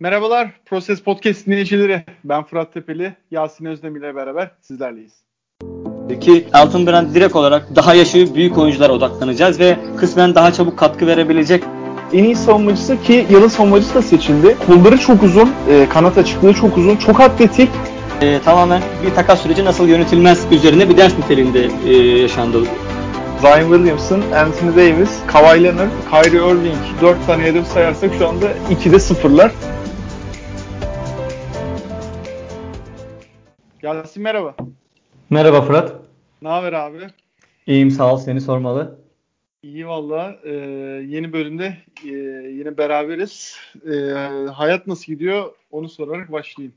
Merhabalar Proses Podcast dinleyicileri. Ben Fırat Tepeli, Yasin Özdemir ile beraber sizlerleyiz. Peki Altın Brand direkt olarak daha yaşı büyük oyunculara odaklanacağız ve kısmen daha çabuk katkı verebilecek En iyi savunmacısı ki yılın savunmacısı da seçildi. Kolları çok uzun, e, kanat açıklığı çok uzun, çok atletik. e, tamamen bir takas süreci nasıl yönetilmez üzerine bir ders niteliğinde e, yaşandı. Zion Williamson, Anthony Davis, Kawhi Leonard, Kyrie Irving 4 tane hedef sayarsak şu anda 2'de sıfırlar. Yasin merhaba. Merhaba Fırat. Ne haber abi? İyiyim sağ ol seni sormalı. İyi valla. Ee, yeni bölümde e, yine beraberiz. Ee, hayat nasıl gidiyor onu sorarak başlayayım.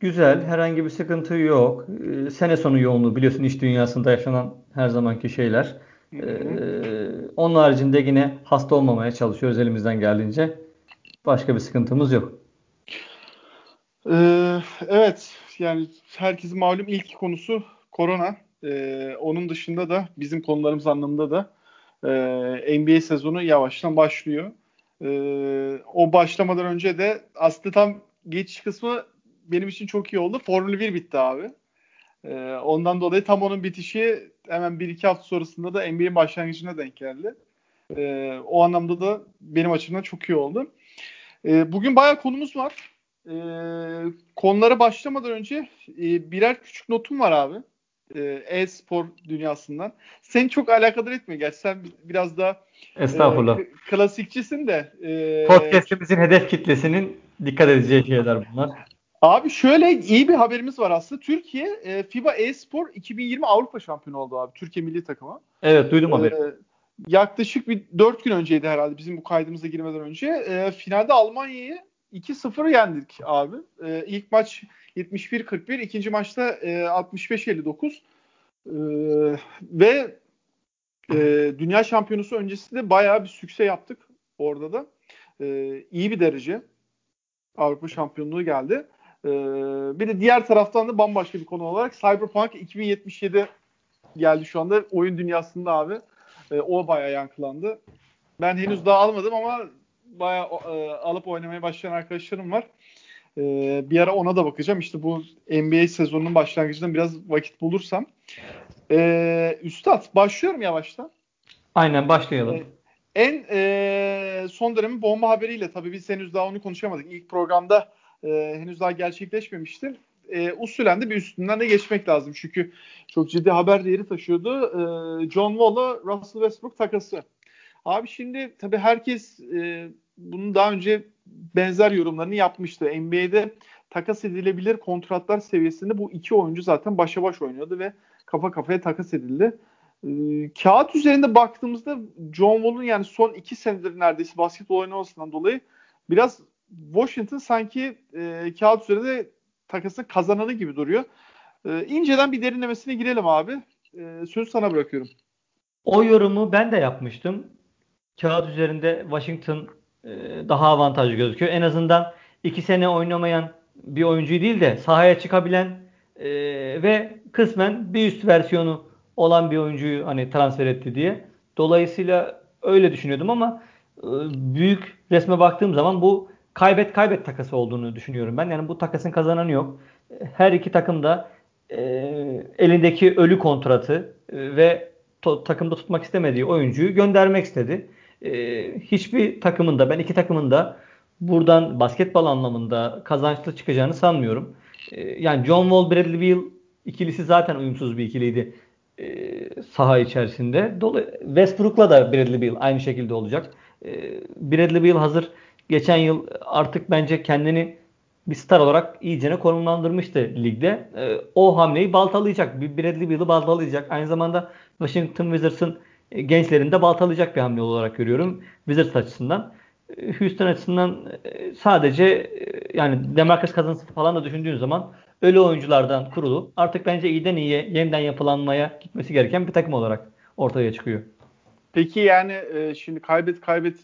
Güzel herhangi bir sıkıntı yok. Ee, sene sonu yoğunluğu biliyorsun iş dünyasında yaşanan her zamanki şeyler. Ee, onun haricinde yine hasta olmamaya çalışıyoruz elimizden geldiğince. Başka bir sıkıntımız yok. Ee, evet yani herkesin malum ilk konusu korona. Ee, onun dışında da bizim konularımız anlamında da e, NBA sezonu yavaştan başlıyor. Ee, o başlamadan önce de aslında tam geçiş kısmı benim için çok iyi oldu. Formula 1 bitti abi. Ee, ondan dolayı tam onun bitişi hemen 1-2 hafta sonrasında da NBA'in başlangıcına denk geldi. Ee, o anlamda da benim açımdan çok iyi oldu. Ee, bugün bayağı konumuz var. Ee, konulara başlamadan önce e, birer küçük notum var abi. Ee, e-spor dünyasından. Seni çok alakadar etmiyor. Gerçi sen biraz da Estağfurullah. e, klasikçisin de. E, Podcast'imizin hedef kitlesinin dikkat edeceği şeyler bunlar. Abi şöyle iyi bir haberimiz var aslında. Türkiye e, FIBA e-spor 2020 Avrupa şampiyonu oldu abi. Türkiye milli takımı. Evet duydum haberi. Ee, yaklaşık bir 4 gün önceydi herhalde bizim bu kaydımıza girmeden önce. Ee, finalde Almanya'yı 2-0 yendik abi. Ee, ilk maç 71-41, ikinci maçta e, 65-59. Ee, ve e, dünya şampiyonusu öncesinde bayağı bir sükse yaptık orada da. Ee, iyi bir derece. Avrupa şampiyonluğu geldi. Ee, bir de diğer taraftan da bambaşka bir konu olarak Cyberpunk 2077 geldi şu anda oyun dünyasında abi. E, o bayağı yankılandı. Ben henüz daha almadım ama bayağı e, alıp oynamaya başlayan arkadaşlarım var. E, bir ara ona da bakacağım. İşte bu NBA sezonunun başlangıcında biraz vakit bulursam. E, Üstad başlıyorum yavaştan. Aynen başlayalım. E, en e, son dönemin bomba haberiyle tabii biz henüz daha onu konuşamadık. İlk programda e, henüz daha gerçekleşmemişti. E, usulen de bir üstünden de geçmek lazım. Çünkü çok ciddi haber değeri taşıyordu. E, John Wall'a Russell Westbrook takası. Abi şimdi tabii herkes e, bunun daha önce benzer yorumlarını yapmıştı. NBA'de takas edilebilir kontratlar seviyesinde bu iki oyuncu zaten başa baş oynuyordu ve kafa kafaya takas edildi. E, kağıt üzerinde baktığımızda John Wall'un yani son iki senedir neredeyse basketbol oynamasından dolayı biraz Washington sanki e, kağıt üzerinde takasın kazananı gibi duruyor. E, inceden bir derinlemesine girelim abi. E, sözü sana bırakıyorum. O yorumu ben de yapmıştım. Kağıt üzerinde Washington daha avantajlı gözüküyor. En azından iki sene oynamayan bir oyuncuyu değil de sahaya çıkabilen e, ve kısmen bir üst versiyonu olan bir oyuncuyu hani transfer etti diye. Dolayısıyla öyle düşünüyordum ama e, büyük resme baktığım zaman bu kaybet kaybet takası olduğunu düşünüyorum ben. Yani bu takasın kazananı yok. Her iki takım da e, elindeki ölü kontratı e, ve takımda tutmak istemediği oyuncuyu göndermek istedi. E, hiçbir takımında ben iki takımın da buradan basketbol anlamında kazançlı çıkacağını sanmıyorum. E, yani John Wall, Bradley Beal ikilisi zaten uyumsuz bir ikiliydi e, saha içerisinde. Dolayı Westbrook'la da Bradley Beal aynı şekilde olacak. E, Bradley Beal hazır geçen yıl artık bence kendini bir star olarak iyicene konumlandırmıştı ligde. E, o hamleyi baltalayacak. Bradley Beal'ı baltalayacak. Aynı zamanda Washington Wizards'ın e, gençlerinde baltalayacak bir hamle olarak görüyorum. Wizards açısından. E, Houston açısından e, sadece yani Demarcus Cousins'ı falan da düşündüğün zaman ölü oyunculardan kurulu artık bence iyiden iyiye yeniden yapılanmaya gitmesi gereken bir takım olarak ortaya çıkıyor. Peki yani şimdi kaybet kaybet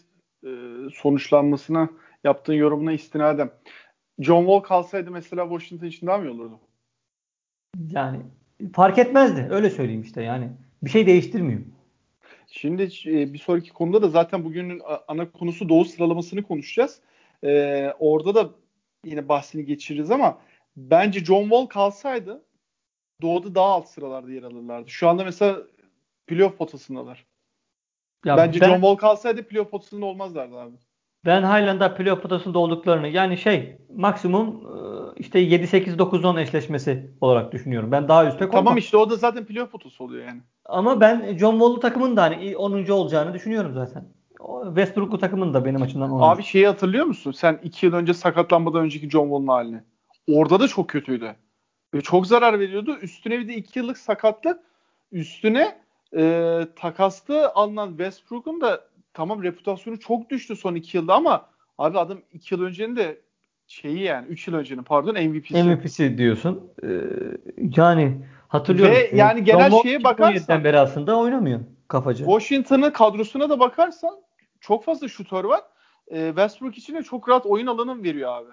sonuçlanmasına yaptığın yorumuna istinaden John Wall kalsaydı mesela Washington için daha mı iyi olurdu? Yani fark etmezdi. Öyle söyleyeyim işte yani. Bir şey değiştirmiyor. Şimdi e, bir sonraki konuda da zaten bugünün ana konusu Doğu sıralamasını konuşacağız. e, orada da yine bahsini geçiririz ama bence John Wall kalsaydı Doğu'da daha alt sıralarda yer alırlardı. Şu anda mesela playoff potasındalar. Ya bence ben, John Wall kalsaydı playoff potasında olmazlardı abi. Ben Highland'a playoff potasında olduklarını yani şey maksimum e, işte 7-8-9-10 eşleşmesi olarak düşünüyorum. Ben daha üstte Tamam işte o da zaten playoff potası oluyor yani. Ama ben John Wall'lu takımın da hani 10. olacağını düşünüyorum zaten. Westbrook'lu takımın da benim açımdan 10. Abi şeyi hatırlıyor musun? Sen 2 yıl önce sakatlanmadan önceki John Wall'un halini. Orada da çok kötüydü. Ve çok zarar veriyordu. Üstüne bir de 2 yıllık sakatlık. Üstüne e, takaslı alınan Westbrook'un da tamam reputasyonu çok düştü son 2 yılda ama abi adam 2 yıl öncenin de şeyi yani 3 yıl öncenin pardon MVP'si. MVP'si diyorsun. Ee, yani hatırlıyorum. Ve yani genel John şeye bakarsan beri aslında oynamıyor kafacı. Washington'ın kadrosuna da bakarsan çok fazla şutör var. Ee, Westbrook için de çok rahat oyun alanı veriyor abi.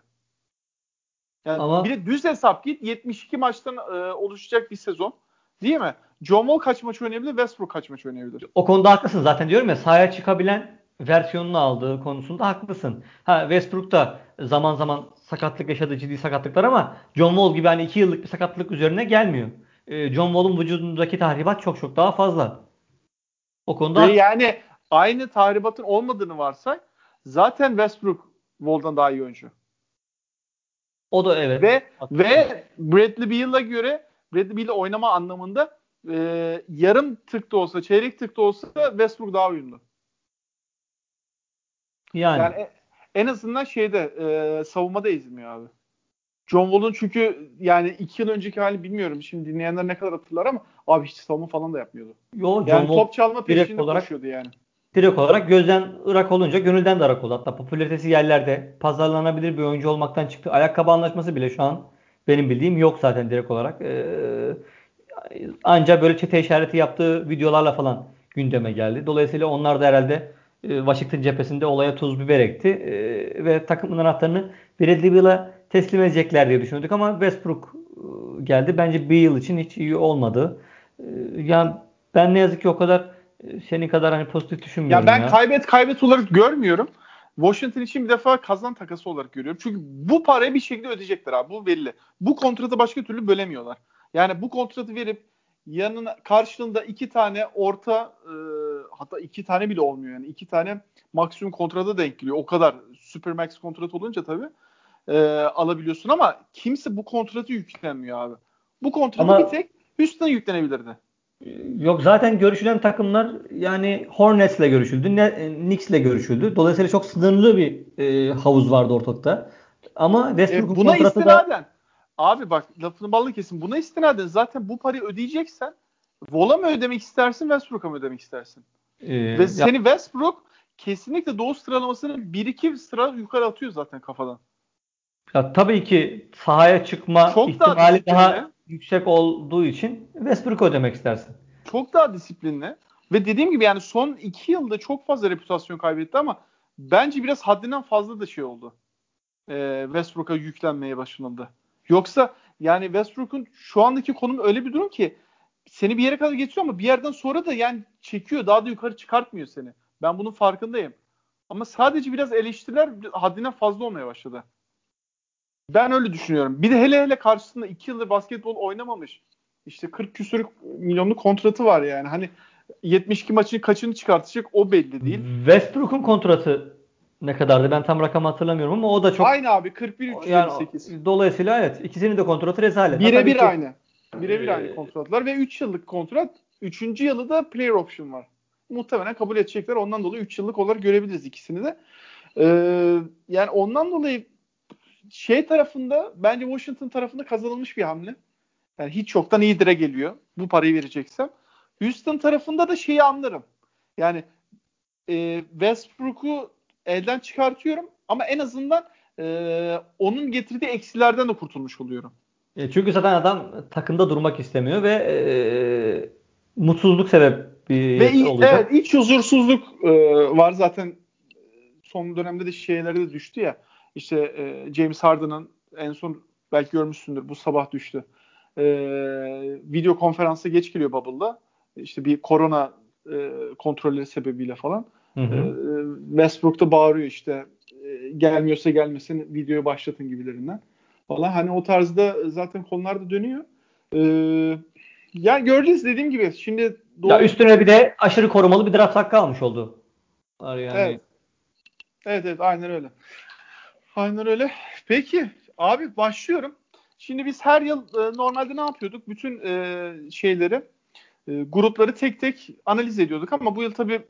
Yani Ama... bir de düz hesap git 72 maçtan e, oluşacak bir sezon. Değil mi? John Wall kaç maç oynayabilir? Westbrook kaç maç oynayabilir? O konuda haklısın. Zaten diyorum ya sahaya çıkabilen versiyonunu aldığı konusunda haklısın. Ha Westbrook da zaman zaman sakatlık yaşadı, ciddi sakatlıklar ama John Wall gibi hani 2 yıllık bir sakatlık üzerine gelmiyor. Ee, John Wall'un vücudundaki tahribat çok çok daha fazla. O konuda Ve yani aynı tahribatın olmadığını varsak zaten Westbrook Wall'dan daha iyi oyuncu. O da evet. Ve ve Bradley Beal'a göre Bradley Beal oynama anlamında e, yarım tık da olsa, çeyrek tık da olsa Westbrook daha uyumlu. Yani, yani e, en azından şeyde e, savunmada ezilmiyor abi. John Wall'un çünkü yani iki yıl önceki hali bilmiyorum. Şimdi dinleyenler ne kadar hatırlar ama abi hiç savunma falan da yapmıyordu. Yo, John yani Wall top çalma peşinde olarak, koşuyordu yani. Direkt olarak gözden ırak olunca gönülden de ırak oldu. Hatta popülaritesi yerlerde pazarlanabilir bir oyuncu olmaktan çıktı. Ayakkabı anlaşması bile şu an benim bildiğim yok zaten direkt olarak. Ee, ancak böyle çete işareti yaptığı videolarla falan gündeme geldi. Dolayısıyla onlar da herhalde e, Washington cephesinde olaya tuz biber ekti. E, ve takımın anahtarını Bradley Beal'a teslim edecekler diye düşünüyorduk ama Westbrook e, geldi. Bence bir yıl için hiç iyi olmadı. Yani ben ne yazık ki o kadar senin kadar hani pozitif düşünmüyorum ya. Ben ya. kaybet kaybet olarak görmüyorum. Washington için bir defa kazan takası olarak görüyorum. Çünkü bu parayı bir şekilde ödeyecekler abi. Bu belli. Bu kontratı başka türlü bölemiyorlar. Yani bu kontratı verip yanına karşılığında iki tane orta e, hatta iki tane bile olmuyor yani iki tane maksimum kontrata denk geliyor. O kadar Supermax kontrat olunca tabii e, alabiliyorsun ama kimse bu kontratı yüklenmiyor abi. Bu kontratı ama, bir tek Houston yüklenebilirdi. Yok zaten görüşülen takımlar yani Hornets'le görüşüldü, ne, Knicks'le görüşüldü. Dolayısıyla çok sınırlı bir e, havuz vardı ortalıkta. Ama Westbrook'un e, buna istinaden da... abi bak lafını ballı kesin. Buna istinaden zaten bu parayı ödeyeceksen Vola mı ödemek istersin Westbrook'a mı ödemek istersin? Ee, Ve ya... seni Westbrook kesinlikle doğu sıralamasını 1-2 sıra yukarı atıyor zaten kafadan. Ya tabii ki sahaya çıkma Çok ihtimali daha, daha yüksek olduğu için Westbrook ödemek istersin. Çok daha disiplinli. Ve dediğim gibi yani son iki yılda çok fazla reputasyon kaybetti ama bence biraz haddinden fazla da şey oldu. Ee, Westbrook'a yüklenmeye başlanıldı. Yoksa yani Westbrook'un şu andaki konum öyle bir durum ki seni bir yere kadar geçiyor ama bir yerden sonra da yani çekiyor. Daha da yukarı çıkartmıyor seni. Ben bunun farkındayım. Ama sadece biraz eleştiriler haddinden fazla olmaya başladı. Ben öyle düşünüyorum. Bir de hele hele karşısında 2 yıldır basketbol oynamamış. İşte 40 küsür milyonluk kontratı var yani. Hani 72 maçın kaçını çıkartacak o belli değil. Westbrook'un kontratı ne kadardı? Ben tam rakamı hatırlamıyorum ama o da çok... Aynı abi 41 358. Yani, dolayısıyla evet ikisinin de kontratı rezalet. Birebir aynı. Birebir ee, aynı kontratlar ve 3 yıllık kontrat. 3. yılı da player option var. Muhtemelen kabul edecekler. Ondan dolayı 3 yıllık olarak görebiliriz ikisini de. Ee, yani ondan dolayı şey tarafında bence Washington tarafında kazanılmış bir hamle. Yani hiç yoktan iyidire geliyor. Bu parayı vereceksem. Houston tarafında da şeyi anlarım. Yani e, Westbrook'u elden çıkartıyorum ama en azından e, onun getirdiği eksilerden de kurtulmuş oluyorum. E, çünkü zaten adam takımda durmak istemiyor ve e, mutsuzluk sebebi ve olacak. Evet, iç huzursuzluk e, var zaten son dönemde de şeylere de düştü ya. İşte e, James Harden'ın en son belki görmüşsündür bu sabah düştü. E, video konferansa geç geliyor Bubble'da. İşte bir korona e, kontrolleri sebebiyle falan. Hı hı. E, Westbrook da bağırıyor işte e, gelmiyorsa gelmesin videoyu başlatın gibilerinden. Falan hani o tarzda zaten konular da dönüyor. Ee, yani göreceğiz dediğim gibi. Şimdi doğru... Ya üstüne bir de aşırı korumalı bir draft hakkı almış oldu. Yani. Evet. Evet evet aynen öyle. Aynen öyle. Peki abi başlıyorum. Şimdi biz her yıl e, normalde ne yapıyorduk? Bütün e, şeyleri, e, grupları tek tek analiz ediyorduk ama bu yıl tabii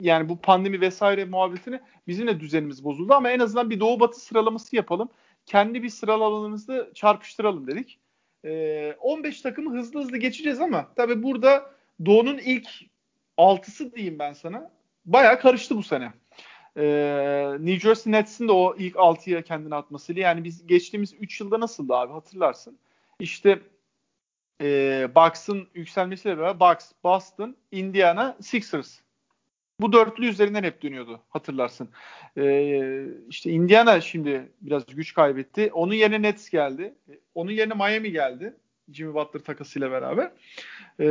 yani bu pandemi vesaire muhabbetini bizim de düzenimiz bozuldu ama en azından bir doğu batı sıralaması yapalım. Kendi bir sıralamanımızı çarpıştıralım dedik. E, 15 takımı hızlı hızlı geçeceğiz ama tabii burada doğunun ilk altısı diyeyim ben sana. Baya karıştı bu sene. Ee, New Jersey Nets'in de o ilk 6'ya kendini atmasıyla yani biz geçtiğimiz 3 yılda nasıldı abi hatırlarsın. İşte e, Bucks'ın yükselmesiyle beraber Bucks, Boston, Indiana, Sixers. Bu dörtlü üzerinden hep dönüyordu hatırlarsın. Ee, işte Indiana şimdi biraz güç kaybetti. Onun yerine Nets geldi. Onun yerine Miami geldi. Jimmy Butler takasıyla beraber. Ee,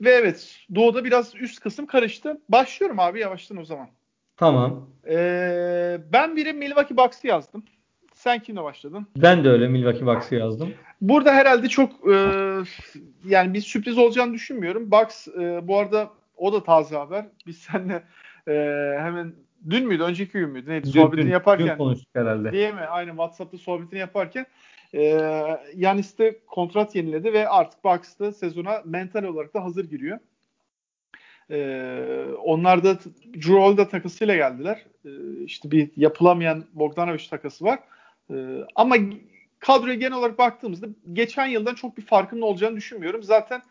ve evet Doğu'da biraz üst kısım karıştı. Başlıyorum abi yavaştan o zaman. Tamam. Ee, ben biri Milwaukee Bucks'ı yazdım. Sen kimle başladın? Ben de öyle Milwaukee Bucks'ı yazdım. Burada herhalde çok e, yani bir sürpriz olacağını düşünmüyorum. Bucks e, bu arada o da taze haber. Biz seninle e, hemen dün müydü? Önceki gün müydü? Neydi? Dün, sohbetini dün, yaparken. Dün konuştuk herhalde. Değil mi? Aynen WhatsApp'ta sohbetini yaparken e, Yanis de kontrat yeniledi ve artık Bucks'ta sezona mental olarak da hazır giriyor. Ee, onlar da Drew Holiday takısıyla geldiler. Ee, işte bir yapılamayan Bogdanovic takası var. Ee, ama kadroya genel olarak baktığımızda geçen yıldan çok bir farkının olacağını düşünmüyorum. Zaten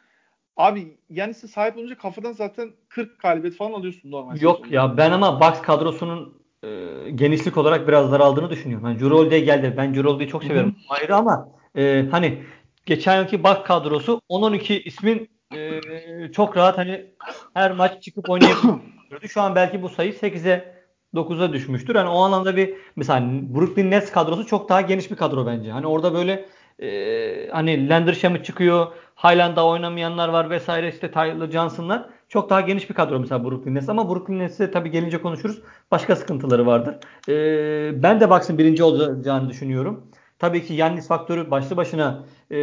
abi Yanis'e sahip olunca kafadan zaten 40 galibiyet falan alıyorsun normal. Yok sezonda. ya ben ama Bucks kadrosunun e, genişlik olarak biraz daraldığını düşünüyorum. Yani Drew Holiday geldi. Ben Drew Holiday'i çok severim. Hı-hı. Ayrı ama e, hani geçen yılki Bucks kadrosu 10-12 ismin e, çok rahat hani her maç çıkıp oynayabiliyordu. Şu an belki bu sayı 8'e 9'a düşmüştür. Yani o anlamda bir mesela Brooklyn Nets kadrosu çok daha geniş bir kadro bence. Hani orada böyle e, hani Landersham'ı çıkıyor, Highland'da oynamayanlar var vesaire işte Tyler Johnson'lar. Çok daha geniş bir kadro mesela Brooklyn Nets ama Brooklyn Nets'e tabii gelince konuşuruz. Başka sıkıntıları vardır. E, ben de Bucks'ın birinci olacağını düşünüyorum. Tabii ki Yannis faktörü başlı başına e,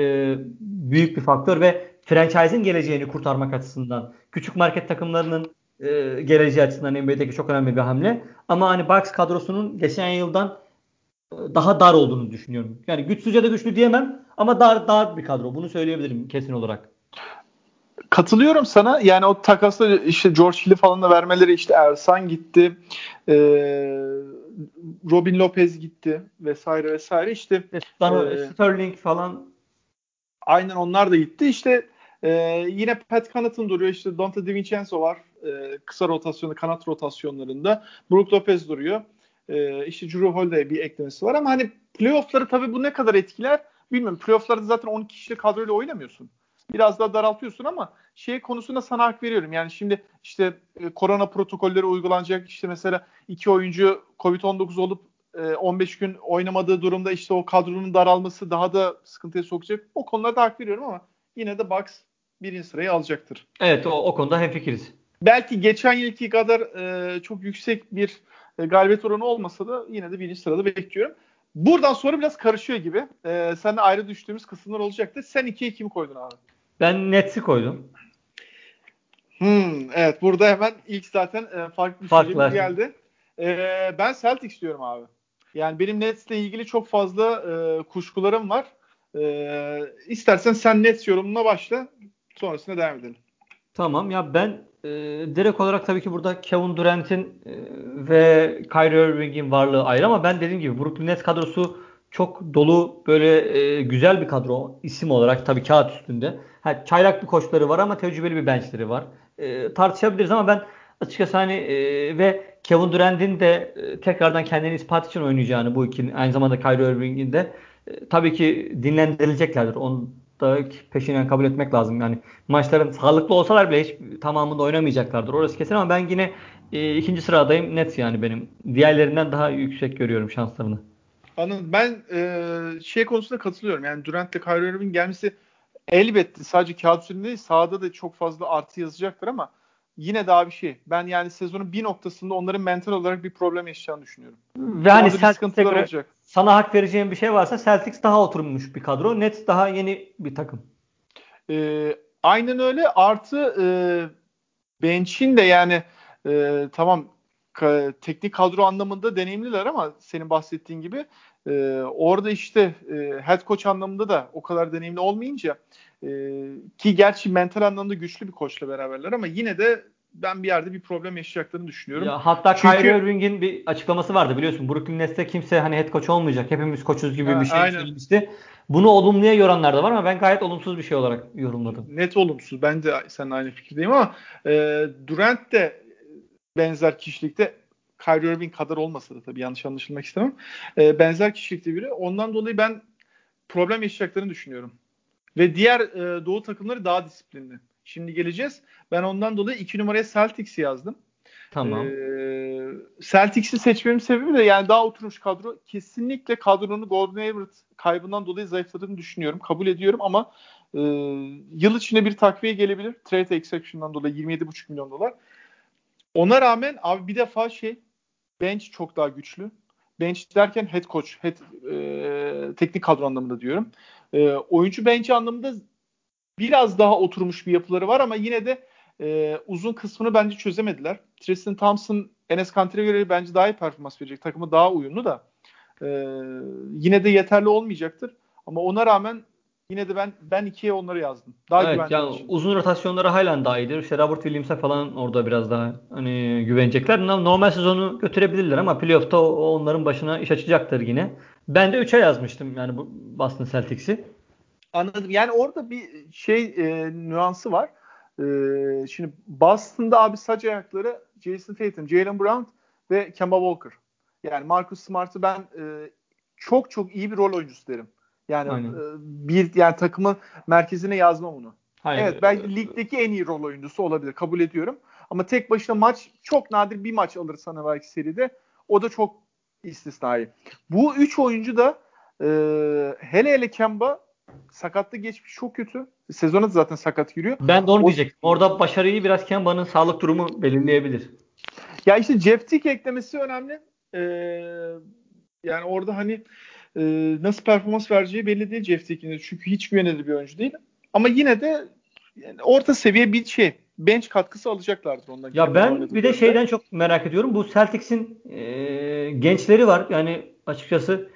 büyük bir faktör ve franchise'in geleceğini kurtarmak açısından, küçük market takımlarının e, geleceği açısından NBA'deki çok önemli bir hamle. Ama hani Bucks kadrosunun geçen yıldan e, daha dar olduğunu düşünüyorum. Yani güçsüz ya da güçlü diyemem ama dar dar bir kadro. Bunu söyleyebilirim kesin olarak. Katılıyorum sana. Yani o takasla işte George Hill'i falan da vermeleri işte Ersan gitti. Ee, Robin Lopez gitti vesaire vesaire işte. E, Sterling falan Aynen onlar da gitti. İşte e, yine Pat Connaughton duruyor. İşte Dante DiVincenzo var. E, kısa rotasyonu, kanat rotasyonlarında. Brook Lopez duruyor. E, işte Drew Holiday bir eklemesi var ama hani playoff'ları tabii bu ne kadar etkiler bilmiyorum. Playoff'larda zaten 12 kişilik kadroyla oynamıyorsun. Biraz daha daraltıyorsun ama şey konusunda sana hak veriyorum. Yani şimdi işte e, korona protokolleri uygulanacak. İşte mesela iki oyuncu Covid-19 olup 15 e, gün oynamadığı durumda işte o kadronun daralması daha da sıkıntıya sokacak. O konularda hak veriyorum ama yine de Bucks birinci sırayı alacaktır. Evet o, o konuda hemfikiriz. Belki geçen yılki kadar e, çok yüksek bir e, galibiyet oranı olmasa da yine de birinci sırada bekliyorum. Buradan sonra biraz karışıyor gibi. E, seninle ayrı düştüğümüz kısımlar olacaktı. Sen 2'ye kimi koydun abi? Ben Nets'i koydum. Hmm, evet burada hemen ilk zaten e, farklı bir geldi. E, ben Celtics diyorum abi. Yani benim Nets'le ilgili çok fazla e, kuşkularım var. E, istersen sen Nets yorumuna başla. Sonrasında devam edelim. Tamam ya ben e, direkt olarak tabii ki burada Kevin Durant'in e, ve Kyrie Irving'in varlığı ayrı ama ben dediğim gibi Brooklyn Nets kadrosu çok dolu böyle e, güzel bir kadro isim olarak tabii kağıt üstünde. Ha, çaylak bir koçları var ama tecrübeli bir benchleri var. E, tartışabiliriz ama ben açıkçası hani e, ve Kevin Durant'in de e, tekrardan kendini ispat için oynayacağını bu ikinin aynı zamanda Kyrie Irving'in de e, tabii ki dinlendirileceklerdir. Onu da peşinden kabul etmek lazım. Yani maçların sağlıklı olsalar bile hiç tamamında oynamayacaklardır. Orası kesin ama ben yine e, ikinci sıradayım. Net yani benim. Diğerlerinden daha yüksek görüyorum şanslarını. Anladım. Ben e, şey konusunda katılıyorum. Yani Durant ile Kyrie Irving gelmesi elbette sadece kağıt üzerinde değil sahada da çok fazla artı yazacaktır ama yine daha bir şey. Ben yani sezonun bir noktasında onların mental olarak bir problem yaşayacağını düşünüyorum. Ve hani Celtics'e göre olacak. sana hak vereceğim bir şey varsa Celtics daha oturmuş bir kadro. Nets daha yeni bir takım. Ee, aynen öyle. Artı e, bench'in de yani e, tamam ka- teknik kadro anlamında deneyimliler ama senin bahsettiğin gibi e, orada işte e, head coach anlamında da o kadar deneyimli olmayınca e, ki gerçi mental anlamda güçlü bir koçla beraberler ama yine de ben bir yerde bir problem yaşayacaklarını düşünüyorum. Ya hatta Çünkü- Kyrie Irving'in bir açıklaması vardı biliyorsun. Brooklyn Nets'te kimse hani head coach olmayacak. Hepimiz koçuz gibi Ha, bir şey aynen. söylemişti. Bunu olumluya yoranlar da var ama ben gayet olumsuz bir şey olarak yorumladım. Net olumsuz. Ben de seninle aynı fikirdeyim ama e, Durant de benzer kişilikte Kyrie Irving kadar olmasa da tabii yanlış anlaşılmak istemem. E, benzer kişilikte biri. Ondan dolayı ben problem yaşayacaklarını düşünüyorum. Ve diğer e, doğu takımları daha disiplinli. Şimdi geleceğiz. Ben ondan dolayı iki numaraya Celtics'i yazdım. Tamam. Ee, Celtics'i seçmemin sebebi de yani daha oturmuş kadro. Kesinlikle kadronun Gordon Hayward kaybından dolayı zayıfladığını düşünüyorum. Kabul ediyorum ama e, yıl içinde bir takviye gelebilir. Trade exception'dan dolayı 27,5 milyon dolar. Ona rağmen abi bir defa şey bench çok daha güçlü. Bench derken head coach, head e, teknik kadro anlamında diyorum. E, oyuncu bench anlamında biraz daha oturmuş bir yapıları var ama yine de e, uzun kısmını bence çözemediler. Tristan Thompson Enes Kanter'e göre bence daha iyi performans verecek. Takımı daha uyumlu da e, yine de yeterli olmayacaktır. Ama ona rağmen yine de ben ben ikiye onları yazdım. Daha evet güvenli yani için. uzun rotasyonları halen daha iyidir. İşte Robert Williams'e falan orada biraz daha hani güvenecekler. No- Normal sezonu götürebilirler ama playoff'ta onların başına iş açacaktır yine. Ben de 3'e yazmıştım yani bu Boston Celtics'i. Anladım. Yani orada bir şey e, nüansı var. E, şimdi Boston'da abi saç ayakları Jason Tatum, Jalen Brown ve Kemba Walker. Yani Marcus Smart'ı ben e, çok çok iyi bir rol oyuncusu derim. Yani Aynen. e, bir yani takımın merkezine yazmam onu. Hayır. Evet belki ligdeki en iyi rol oyuncusu olabilir. Kabul ediyorum. Ama tek başına maç çok nadir bir maç alır sana belki seride. O da çok istisnai. Bu üç oyuncu da e, hele hele Kemba sakatlık geçmiş çok kötü. Sezona da zaten sakat giriyor. Ben de onu O- diyecektim. Orada başarıyı biraz Kemba'nın sağlık durumu belirleyebilir. Ya işte Jeff Tick eklemesi önemli. Ee, yani orada hani e, nasıl performans vereceği belli değil Jeff Tick'in. Çünkü hiç güvenilir bir oyuncu değil. Ama yine de yani orta seviye bir şey. Bench katkısı alacaklardır ondan. Ya ben bir de şeyden çok merak ediyorum. Bu Celtics'in e, gençleri var. Yani açıkçası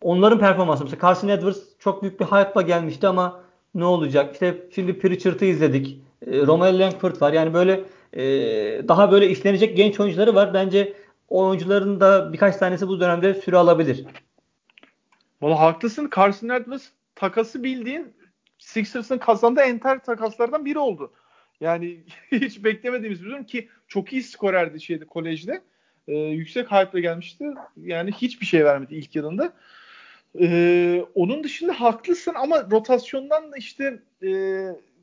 onların performansı. Mesela Carson Edwards çok büyük bir hype'la gelmişti ama ne olacak? İşte şimdi Pritchard'ı izledik. E, Romeo Langford var. Yani böyle e, daha böyle işlenecek genç oyuncuları var. Bence o oyuncuların da birkaç tanesi bu dönemde süre alabilir. Valla haklısın. Carson Edwards takası bildiğin Sixers'ın kazandığı enter takaslardan biri oldu. Yani hiç beklemediğimiz bir durum ki çok iyi skorerdi şeyde kolejde. Ee, yüksek hype'la gelmişti. Yani hiçbir şey vermedi ilk yılında. Ee, onun dışında haklısın ama rotasyondan da işte e,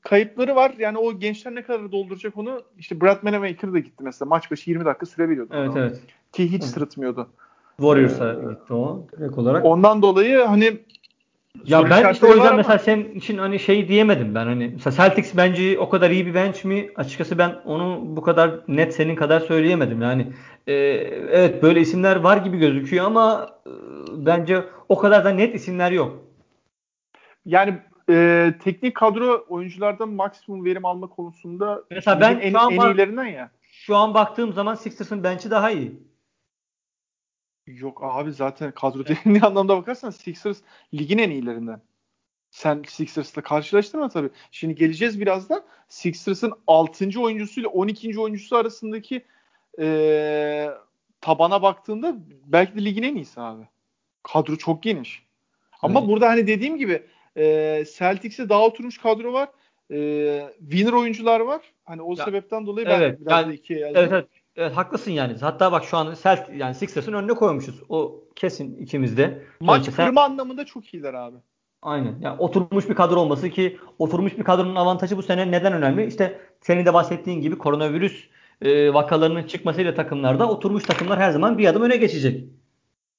kayıpları var. Yani o gençler ne kadar dolduracak onu işte Brad Manamaker da gitti mesela. Maç başı 20 dakika süre veriyordu. Evet ona. evet. Ki hiç sırıtmıyordu. Warriors'a gitti o direkt olarak. Ondan dolayı hani Ya ben işte o yüzden mesela ama- senin için hani şey diyemedim ben hani mesela Celtics bence o kadar iyi bir bench mi? Açıkçası ben onu bu kadar net senin kadar söyleyemedim. Yani e, evet böyle isimler var gibi gözüküyor ama e, bence o kadar da net isimler yok. Yani e, teknik kadro oyunculardan maksimum verim alma konusunda Mesela ben en, şu an en bak- iyilerinden ya. Şu an baktığım zaman Sixers'ın bench'i daha iyi. Yok abi zaten kadro derinliği anlamda bakarsan Sixers ligin en iyilerinden. Sen Sixers'la karşılaştırma tabii. Şimdi geleceğiz birazdan. Sixers'ın 6. oyuncusuyla 12. oyuncusu arasındaki e, tabana baktığında belki de ligin en iyisi abi. Kadro çok geniş. Ama Evet. burada hani dediğim gibi e, Celtics'e daha oturmuş kadro var. E, winner oyuncular var. Hani o Ya, sebepten dolayı ben evet, biraz yani- da ikiye yazdım. Evet evet. Evet haklısın yani. Hatta bak şu an Celt yani Sixers'ın önüne koymuşuz. O kesin ikimizde. Maç Sonuçta sen- kırma anlamında çok iyiler abi. Aynen. Yani oturmuş bir kadro olması ki oturmuş bir kadronun avantajı bu sene neden önemli? İşte senin de bahsettiğin gibi koronavirüs e, vakalarının çıkmasıyla takımlarda oturmuş takımlar her zaman bir adım öne geçecek.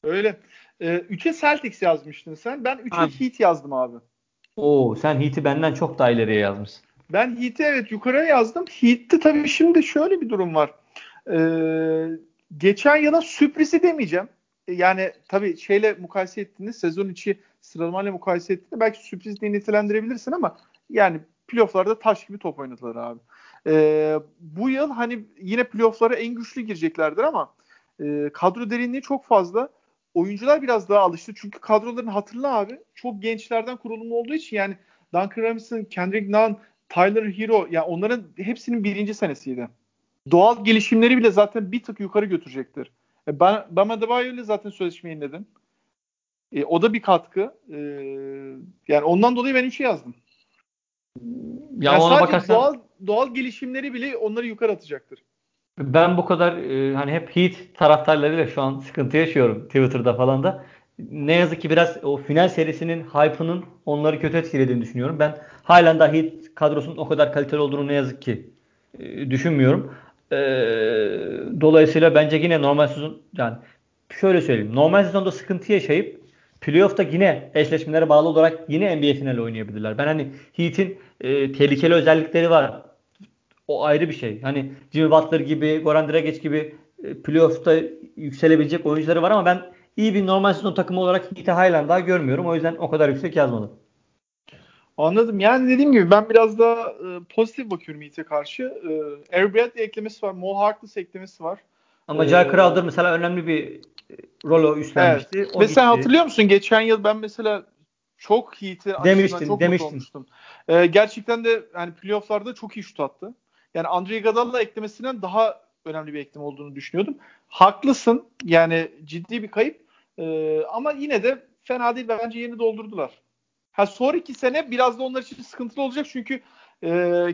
Öyle. Ee, 3'e Celtics yazmıştın sen. Ben 3'e Aynen. Heat yazdım abi. Oo sen Heat'i benden çok daha ileriye yazmışsın. Ben Heat'i evet yukarıya yazdım. Heat'te tabii şimdi şöyle bir durum var. Ee, geçen yılın sürprizi demeyeceğim. Yani tabii şeyle mukayese ettiğinde sezon içi sıralamayla mukayese ettiğinde belki sürpriz diye nitelendirebilirsin ama yani playofflarda taş gibi top oynadılar abi. Ee, bu yıl hani yine playofflara en güçlü gireceklerdir ama e, kadro derinliği çok fazla. Oyuncular biraz daha alıştı. Çünkü kadroların hatırla abi çok gençlerden kurulumlu olduğu için yani Duncan Robinson, Kendrick Nunn, Tyler Hero yani onların hepsinin birinci senesiydi. Doğal gelişimleri bile zaten bir tık yukarı götürecektir. E, ben Bama ile zaten sözleşme yeniledim. E, o da bir katkı. E, yani ondan dolayı ben 3'e yazdım. Ya yani ona sadece bakarsan doğal doğal gelişimleri bile onları yukarı atacaktır. Ben bu kadar e, hani hep Heat taraftarlarıyla şu an sıkıntı yaşıyorum Twitter'da falan da. Ne yazık ki biraz o final serisinin hype'ının onları kötü etkilediğini düşünüyorum. Ben halen daha Heat kadrosunun o kadar kaliteli olduğunu ne yazık ki e, düşünmüyorum. E, dolayısıyla bence yine normal sezon yani şöyle söyleyeyim. Normal sezonda sıkıntı yaşayıp playoff'ta yine eşleşmelere bağlı olarak yine NBA finali oynayabilirler. Ben hani Heat'in e, tehlikeli özellikleri var. O ayrı bir şey. Hani Jimmy Butler gibi, Goran Dragic gibi e, playoff'ta yükselebilecek oyuncuları var ama ben iyi bir normal sezon takımı olarak Heat'i halen daha görmüyorum. O yüzden o kadar yüksek yazmadım. Anladım. Yani dediğim gibi ben biraz daha e, pozitif bakıyorum Heat'e karşı. E, Eric Bradley eklemesi var. Mo Harkless eklemesi var. Ama Jay Crowder mesela önemli bir rol üstlenmişti. Evet. Mesela hatırlıyor musun? Geçen yıl ben mesela çok Heat'i demiştin, çok demiştin. olmuştum. Ee, gerçekten de yani playofflarda çok iyi şut attı. Yani Andre Iguodala eklemesinden daha önemli bir eklem olduğunu düşünüyordum. Haklısın. Yani ciddi bir kayıp. Ee, ama yine de fena değil. Bence yeni doldurdular. Ha sonraki sene biraz da onlar için sıkıntılı olacak çünkü e,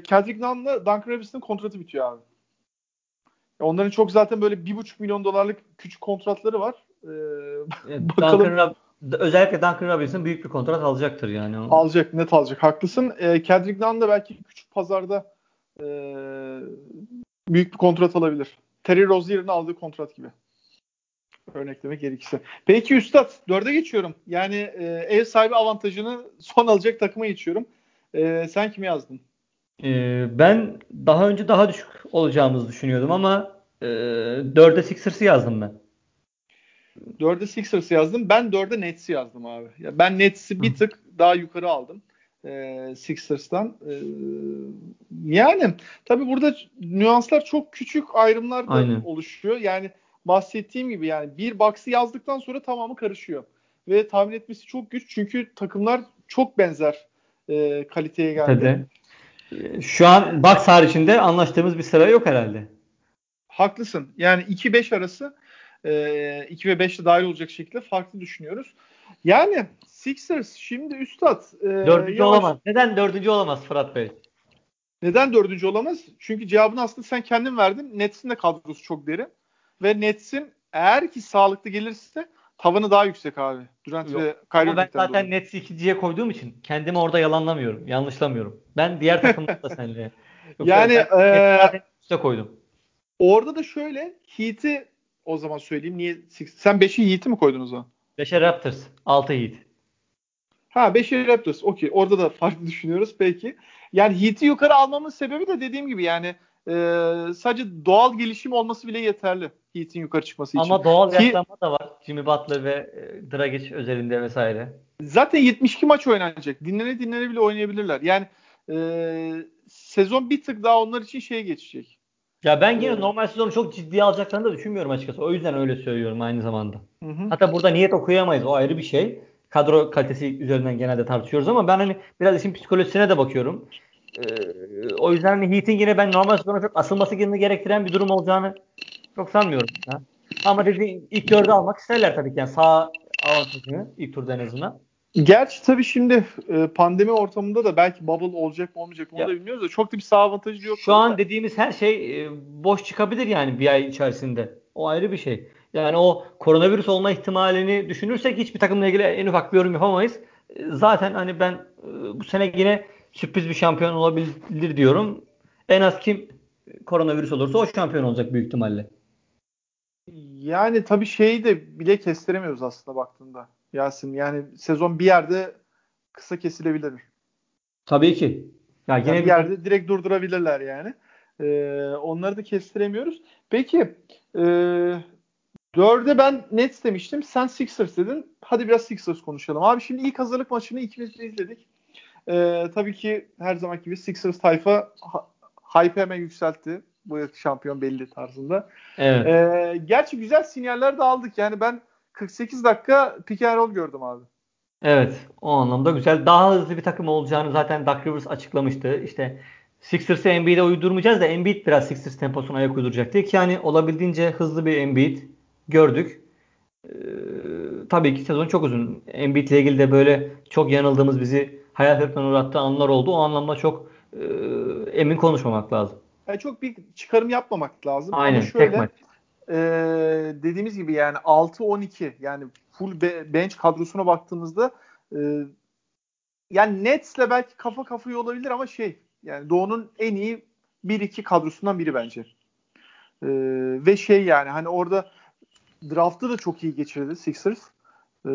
Kendrick Nunn'la Duncan Robinson'ın kontratı bitiyor abi. Onların çok zaten böyle bir buçuk milyon dolarlık küçük kontratları var. Ee, evet, bakalım. Duncan özellikle Duncan Robinson büyük bir kontrat alacaktır yani. Alacak, net alacak. Haklısın. E, Kendrick Nunn da belki küçük pazarda e, büyük bir kontrat alabilir. Terry Rozier'in aldığı kontrat gibi. Örneklemek gerekirse. Peki Üstad, dörde geçiyorum. Yani e, ev sahibi avantajını son alacak takıma geçiyorum. E, sen kimi yazdın? E, ben daha önce daha düşük olacağımızı düşünüyordum ama e, dörde Sixers'ı yazdım ben. 4'e Sixers yazdım. Ben 4'e Nets'i yazdım abi. Ya ben Nets'i bir tık daha yukarı aldım. E, Sixers'tan. E, yani tabi burada nüanslar çok küçük ayrımlar da Aynen. oluşuyor. Yani bahsettiğim gibi yani bir box'ı yazdıktan sonra tamamı karışıyor. Ve tahmin etmesi çok güç çünkü takımlar çok benzer e, kaliteye geldi. Tabii. Şu an box haricinde anlaştığımız bir sıra yok herhalde. Haklısın. Yani 2-5 arası e, 2 ve 5'te dahil olacak şekilde farklı düşünüyoruz. Yani Sixers şimdi üstad. E, dördüncü yavaş... olamaz. Neden dördüncü olamaz Fırat Bey? Neden dördüncü olamaz? Çünkü cevabını aslında sen kendin verdin. Nets'in de kadrosu çok derin. Ve Nets'in eğer ki sağlıklı gelirse tavanı daha yüksek abi. Durant Yok. ve Kyrie ben zaten dolayı. Nets'i ikinciye koyduğum için kendimi orada yalanlamıyorum. Yanlışlamıyorum. Ben diğer takımda da seninle. yani e, koydum. Orada da şöyle Heat'i o zaman söyleyeyim. Niye? Sen 5'i Heat'i mi koydun o zaman? 5'e Raptors. 6 Heat. Ha 5'e Raptors. Okey. Orada da farklı düşünüyoruz. Peki. Yani Heat'i yukarı almamın sebebi de dediğim gibi yani e, sadece doğal gelişim olması bile yeterli. Heat'in yukarı çıkması için. Ama doğal Ki, yaşlanma da var. Jimmy Butler ve e, Dragic özelinde vesaire. Zaten 72 maç oynanacak. Dinlene dinlene bile oynayabilirler. Yani e, sezon bir tık daha onlar için şeye geçecek. Ya ben yine normal sezonu çok ciddiye alacaklarını da düşünmüyorum açıkçası. O yüzden öyle söylüyorum aynı zamanda. Hı hı. Hatta burada niyet okuyamayız. O ayrı bir şey. Kadro kalitesi üzerinden genelde tartışıyoruz ama ben hani biraz işin psikolojisine de bakıyorum. Ee, o yüzden hani Heat'in yine ben normal sezonu çok asılması gerektiren bir durum olacağını çok sanmıyorum. Ha? Ama dediğim ilk dördü almak isterler tabii ki. Yani sağ avantajını ilk turda en azından. Gerçi tabii şimdi e, pandemi ortamında da belki bubble olacak mı olmayacak mı onu da bilmiyoruz da çok da bir sağ avantajı yok. Şu an da. dediğimiz her şey e, boş çıkabilir yani bir ay içerisinde. O ayrı bir şey. Yani o koronavirüs olma ihtimalini düşünürsek hiçbir takımla ilgili en ufak bir yorum yapamayız. E, zaten hani ben bu sene yine sürpriz bir şampiyon olabilir diyorum. En az kim koronavirüs olursa o şampiyon olacak büyük ihtimalle. Yani tabii şeyi de bile kestiremiyoruz aslında baktığında. Yasin. Yani sezon bir yerde kısa kesilebilir. Tabii ki. Ya yine yani bir yerde direkt durdurabilirler yani. Ee, onları da kestiremiyoruz. Peki e, dörde ben Nets demiştim. Sen Sixers dedin. Hadi biraz Sixers konuşalım. Abi şimdi ilk hazırlık maçını ikimiz de izledik. Ee, tabii ki her zaman gibi Sixers tayfa hype hemen yükseltti. Bu şampiyon belli tarzında. Evet. Ee, gerçi güzel sinyaller de aldık. Yani ben 48 dakika pick and roll gördüm abi. Evet. O anlamda güzel. Daha hızlı bir takım olacağını zaten Doug Rivers açıklamıştı. İşte Sixers'ı Embiid'e uydurmayacağız da Embiid biraz Sixers temposuna ayak uyduracaktı. Ki yani olabildiğince hızlı bir Embiid gördük. Ee, tabii ki sezon çok uzun. Embiid ile ilgili de böyle çok yanıldığımız bizi hayal kırıklığına uğrattığı anlar oldu. O anlamda çok e, emin konuşmamak lazım. Yani çok bir çıkarım yapmamak lazım. Aynen. Ama şöyle, tek maç. E, dediğimiz gibi yani 6-12 yani full be, bench kadrosuna baktığımızda e, yani Nets'le belki kafa kafaya olabilir ama şey yani Doğu'nun en iyi 1-2 kadrosundan biri bence. E, ve şey yani hani orada draft'ı da çok iyi geçirdi Sixers. Ee,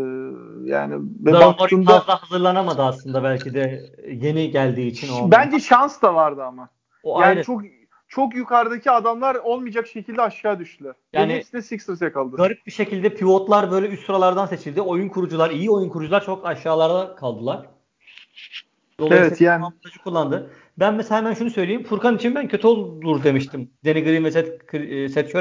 yani ve baktığımda fazla hazırlanamadı aslında belki de yeni geldiği için. O bence şans da vardı ama. O yani ayrı. çok çok yukarıdaki adamlar olmayacak şekilde aşağı düştüler. Yani hepsine Sixers yakaladı. Garip bir şekilde pivotlar böyle üst sıralardan seçildi. Oyun kurucular, iyi oyun kurucular çok aşağılarda kaldılar. Dolayısıyla evet yani. kullandı. Ben mesela hemen şunu söyleyeyim. Furkan için ben kötü olur demiştim. Danny Green ve Seth, e, Seth.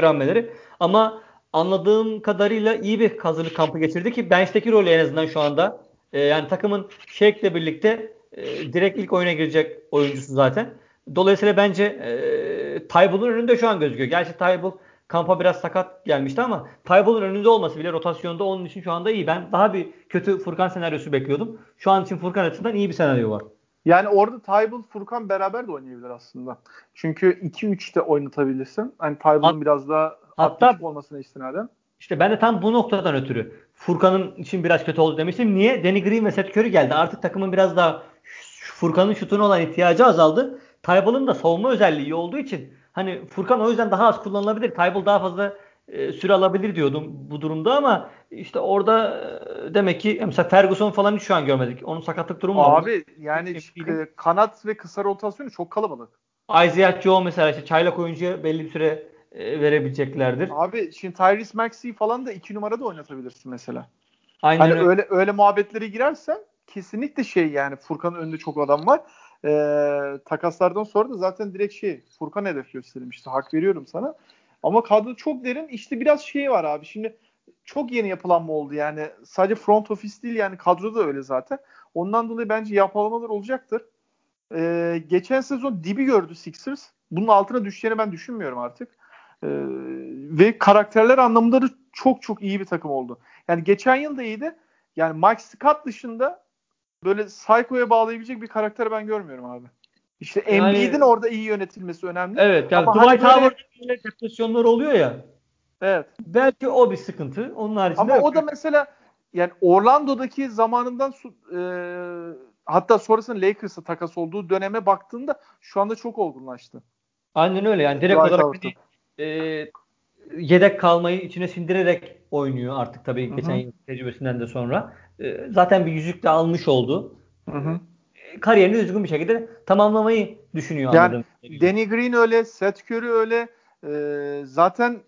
Ama anladığım kadarıyla iyi bir hazırlık kampı geçirdi ki bench'teki rolü en azından şu anda. E, yani takımın Shake'le birlikte e, direkt ilk oyuna girecek oyuncusu zaten. Dolayısıyla bence e, Tybull'un önünde şu an gözüküyor. Gerçi Tybull kampa biraz sakat gelmişti ama Tybull'un önünde olması bile rotasyonda onun için şu anda iyi. Ben daha bir kötü Furkan senaryosu bekliyordum. Şu an için Furkan açısından iyi bir senaryo var. Yani orada Tybull, Furkan beraber de oynayabilir aslında. Çünkü 2-3'te oynatabilirsin. Hani Tybull'un biraz daha hatta olmasına istinaden. İşte ben de tam bu noktadan ötürü Furkan'ın için biraz kötü oldu demiştim. Niye? Danny Green ve Seth Curry geldi. Artık takımın biraz daha Furkan'ın şutuna olan ihtiyacı azaldı. Tybal'ın da savunma özelliği iyi olduğu için hani Furkan o yüzden daha az kullanılabilir. Tybal daha fazla e, süre alabilir diyordum bu durumda ama işte orada e, demek ki mesela Ferguson falan hiç şu an görmedik. Onun sakatlık durumu var. Abi yani kanat ve kısa rotasyonu çok kalabalık. Isaiah Joe mesela işte çaylak oyuncuya belli bir süre e, verebileceklerdir. Abi şimdi Tyrese Maxey falan da iki numarada oynatabilirsin mesela. Aynen hani öyle. öyle öyle muhabbetlere girersen kesinlikle şey yani Furkan'ın önünde çok adam var. Ee, takaslardan sonra da zaten direkt şey Furkan hedef gösterilmişti. Hak veriyorum sana. Ama kadro çok derin. İşte biraz şey var abi. Şimdi çok yeni yapılanma oldu yani. Sadece front office değil yani kadro da öyle zaten. Ondan dolayı bence yapılamalar olacaktır. Ee, geçen sezon dibi gördü Sixers. Bunun altına düşeceğini ben düşünmüyorum artık. Ee, ve karakterler anlamında da çok çok iyi bir takım oldu. Yani geçen yıl da iyiydi. Yani Mike Scott dışında böyle Psycho'ya bağlayabilecek bir karakter ben görmüyorum abi. İşte yani, Embiid'in orada iyi yönetilmesi önemli. Evet yani Ama Dwight hani böyle... depresyonlar oluyor ya. Evet. Belki o bir sıkıntı. Onun haricinde Ama o da mesela yani Orlando'daki zamanından e, hatta sonrasında Lakers'a takas olduğu döneme baktığında şu anda çok olgunlaştı. Aynen öyle yani direkt Dwight olarak hani, e, yedek kalmayı içine sindirerek oynuyor artık tabii Hı-hı. geçen yıl tecrübesinden de sonra. E, zaten bir yüzük de almış oldu. Hı kariyerini düzgün bir şekilde tamamlamayı düşünüyor yani, Danny Green öyle, Seth Curry öyle. E, zaten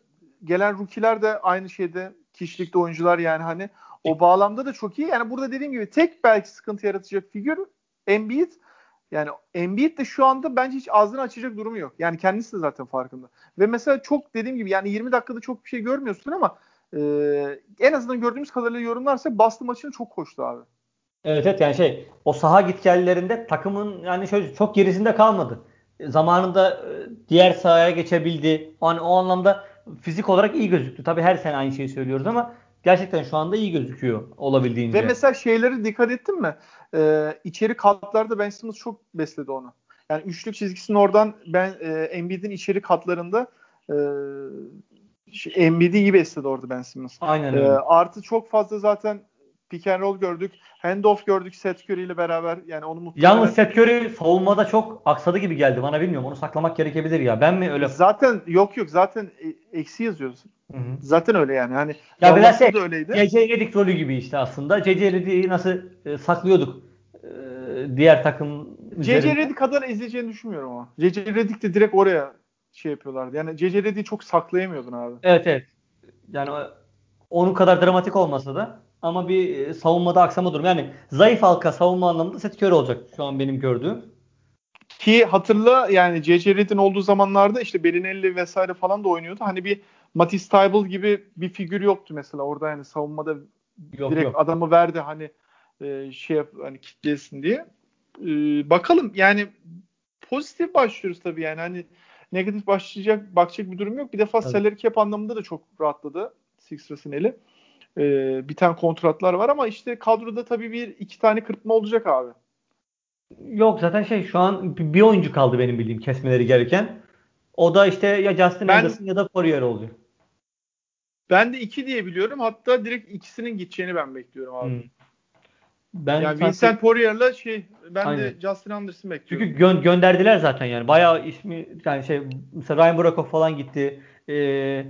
gelen rookie'ler de aynı şeyde kişilikte oyuncular yani hani o bağlamda da çok iyi. Yani burada dediğim gibi tek belki sıkıntı yaratacak figür Embiid. Yani Embiid de şu anda bence hiç ağzını açacak durumu yok. Yani kendisi de zaten farkında. Ve mesela çok dediğim gibi yani 20 dakikada çok bir şey görmüyorsun ama e, en azından gördüğümüz kadarıyla yorumlarsa Boston maçını çok koştu abi. Evet evet yani şey o saha gitgellerinde takımın yani şöyle çok gerisinde kalmadı. Zamanında diğer sahaya geçebildi. Yani o anlamda fizik olarak iyi gözüktü. Tabii her sene aynı şeyi söylüyoruz ama gerçekten şu anda iyi gözüküyor olabildiğince. Ve mesela şeyleri dikkat ettin mi? Ee, içeri katlarda Ben Simmons çok besledi onu. Yani üçlük çizgisinin oradan ben e, Embiid'in içeri katlarında e, Embiid'i iyi besledi orada Ben Simmons. Aynen e, öyle. Ee, artı çok fazla zaten pick and roll gördük. Handoff gördük Seth Curry ile beraber. Yani onu muhtemelen... Yalnız Seth Curry savunmada çok aksadı gibi geldi. Bana bilmiyorum. Onu saklamak gerekebilir ya. Ben mi öyle? Zaten yok yok. Zaten e, eksi yazıyoruz. Hı hı. Zaten öyle yani. Hani ya biraz şey, da öyleydi. C.C. Redick rolü gibi işte aslında. C.C. Redick'i nasıl e, saklıyorduk e, diğer takım C.C. Redick kadar ezeceğini düşünmüyorum ama. C.C. Redick de direkt oraya şey yapıyorlardı. Yani C.C. Redick'i çok saklayamıyordun abi. Evet evet. Yani onun kadar dramatik olmasa da ama bir e, savunmada aksama durum. Yani zayıf halka savunma anlamında Seth Curry olacak şu an benim gördüğüm. Ki hatırla yani C.C. Redick'in olduğu zamanlarda işte Belinelli vesaire falan da oynuyordu. Hani bir Matisse Tybalt gibi bir figür yoktu mesela orada yani savunmada yok, direkt yok. adamı verdi hani e, şey yap, hani kitlesin diye. E, bakalım yani pozitif başlıyoruz tabii yani hani negatif başlayacak bakacak bir durum yok. Bir defa evet. salary cap anlamında da çok rahatladı Sixers'ın eli. Bir tane kontratlar var ama işte kadroda tabii bir iki tane kırpma olacak abi. Yok zaten şey şu an bir oyuncu kaldı benim bildiğim kesmeleri gereken. O da işte ya Justin ben, Anderson ya da Poirier olacak. Ben de iki diye biliyorum. Hatta direkt ikisinin gideceğini ben bekliyorum abi. Hmm. Ben yani Vincent Poirier'la şey ben Aynen. de Justin Anderson bekliyorum. Çünkü gö- gönderdiler zaten yani. Bayağı ismi yani şey mesela Ryan Brokov falan gitti. Ee,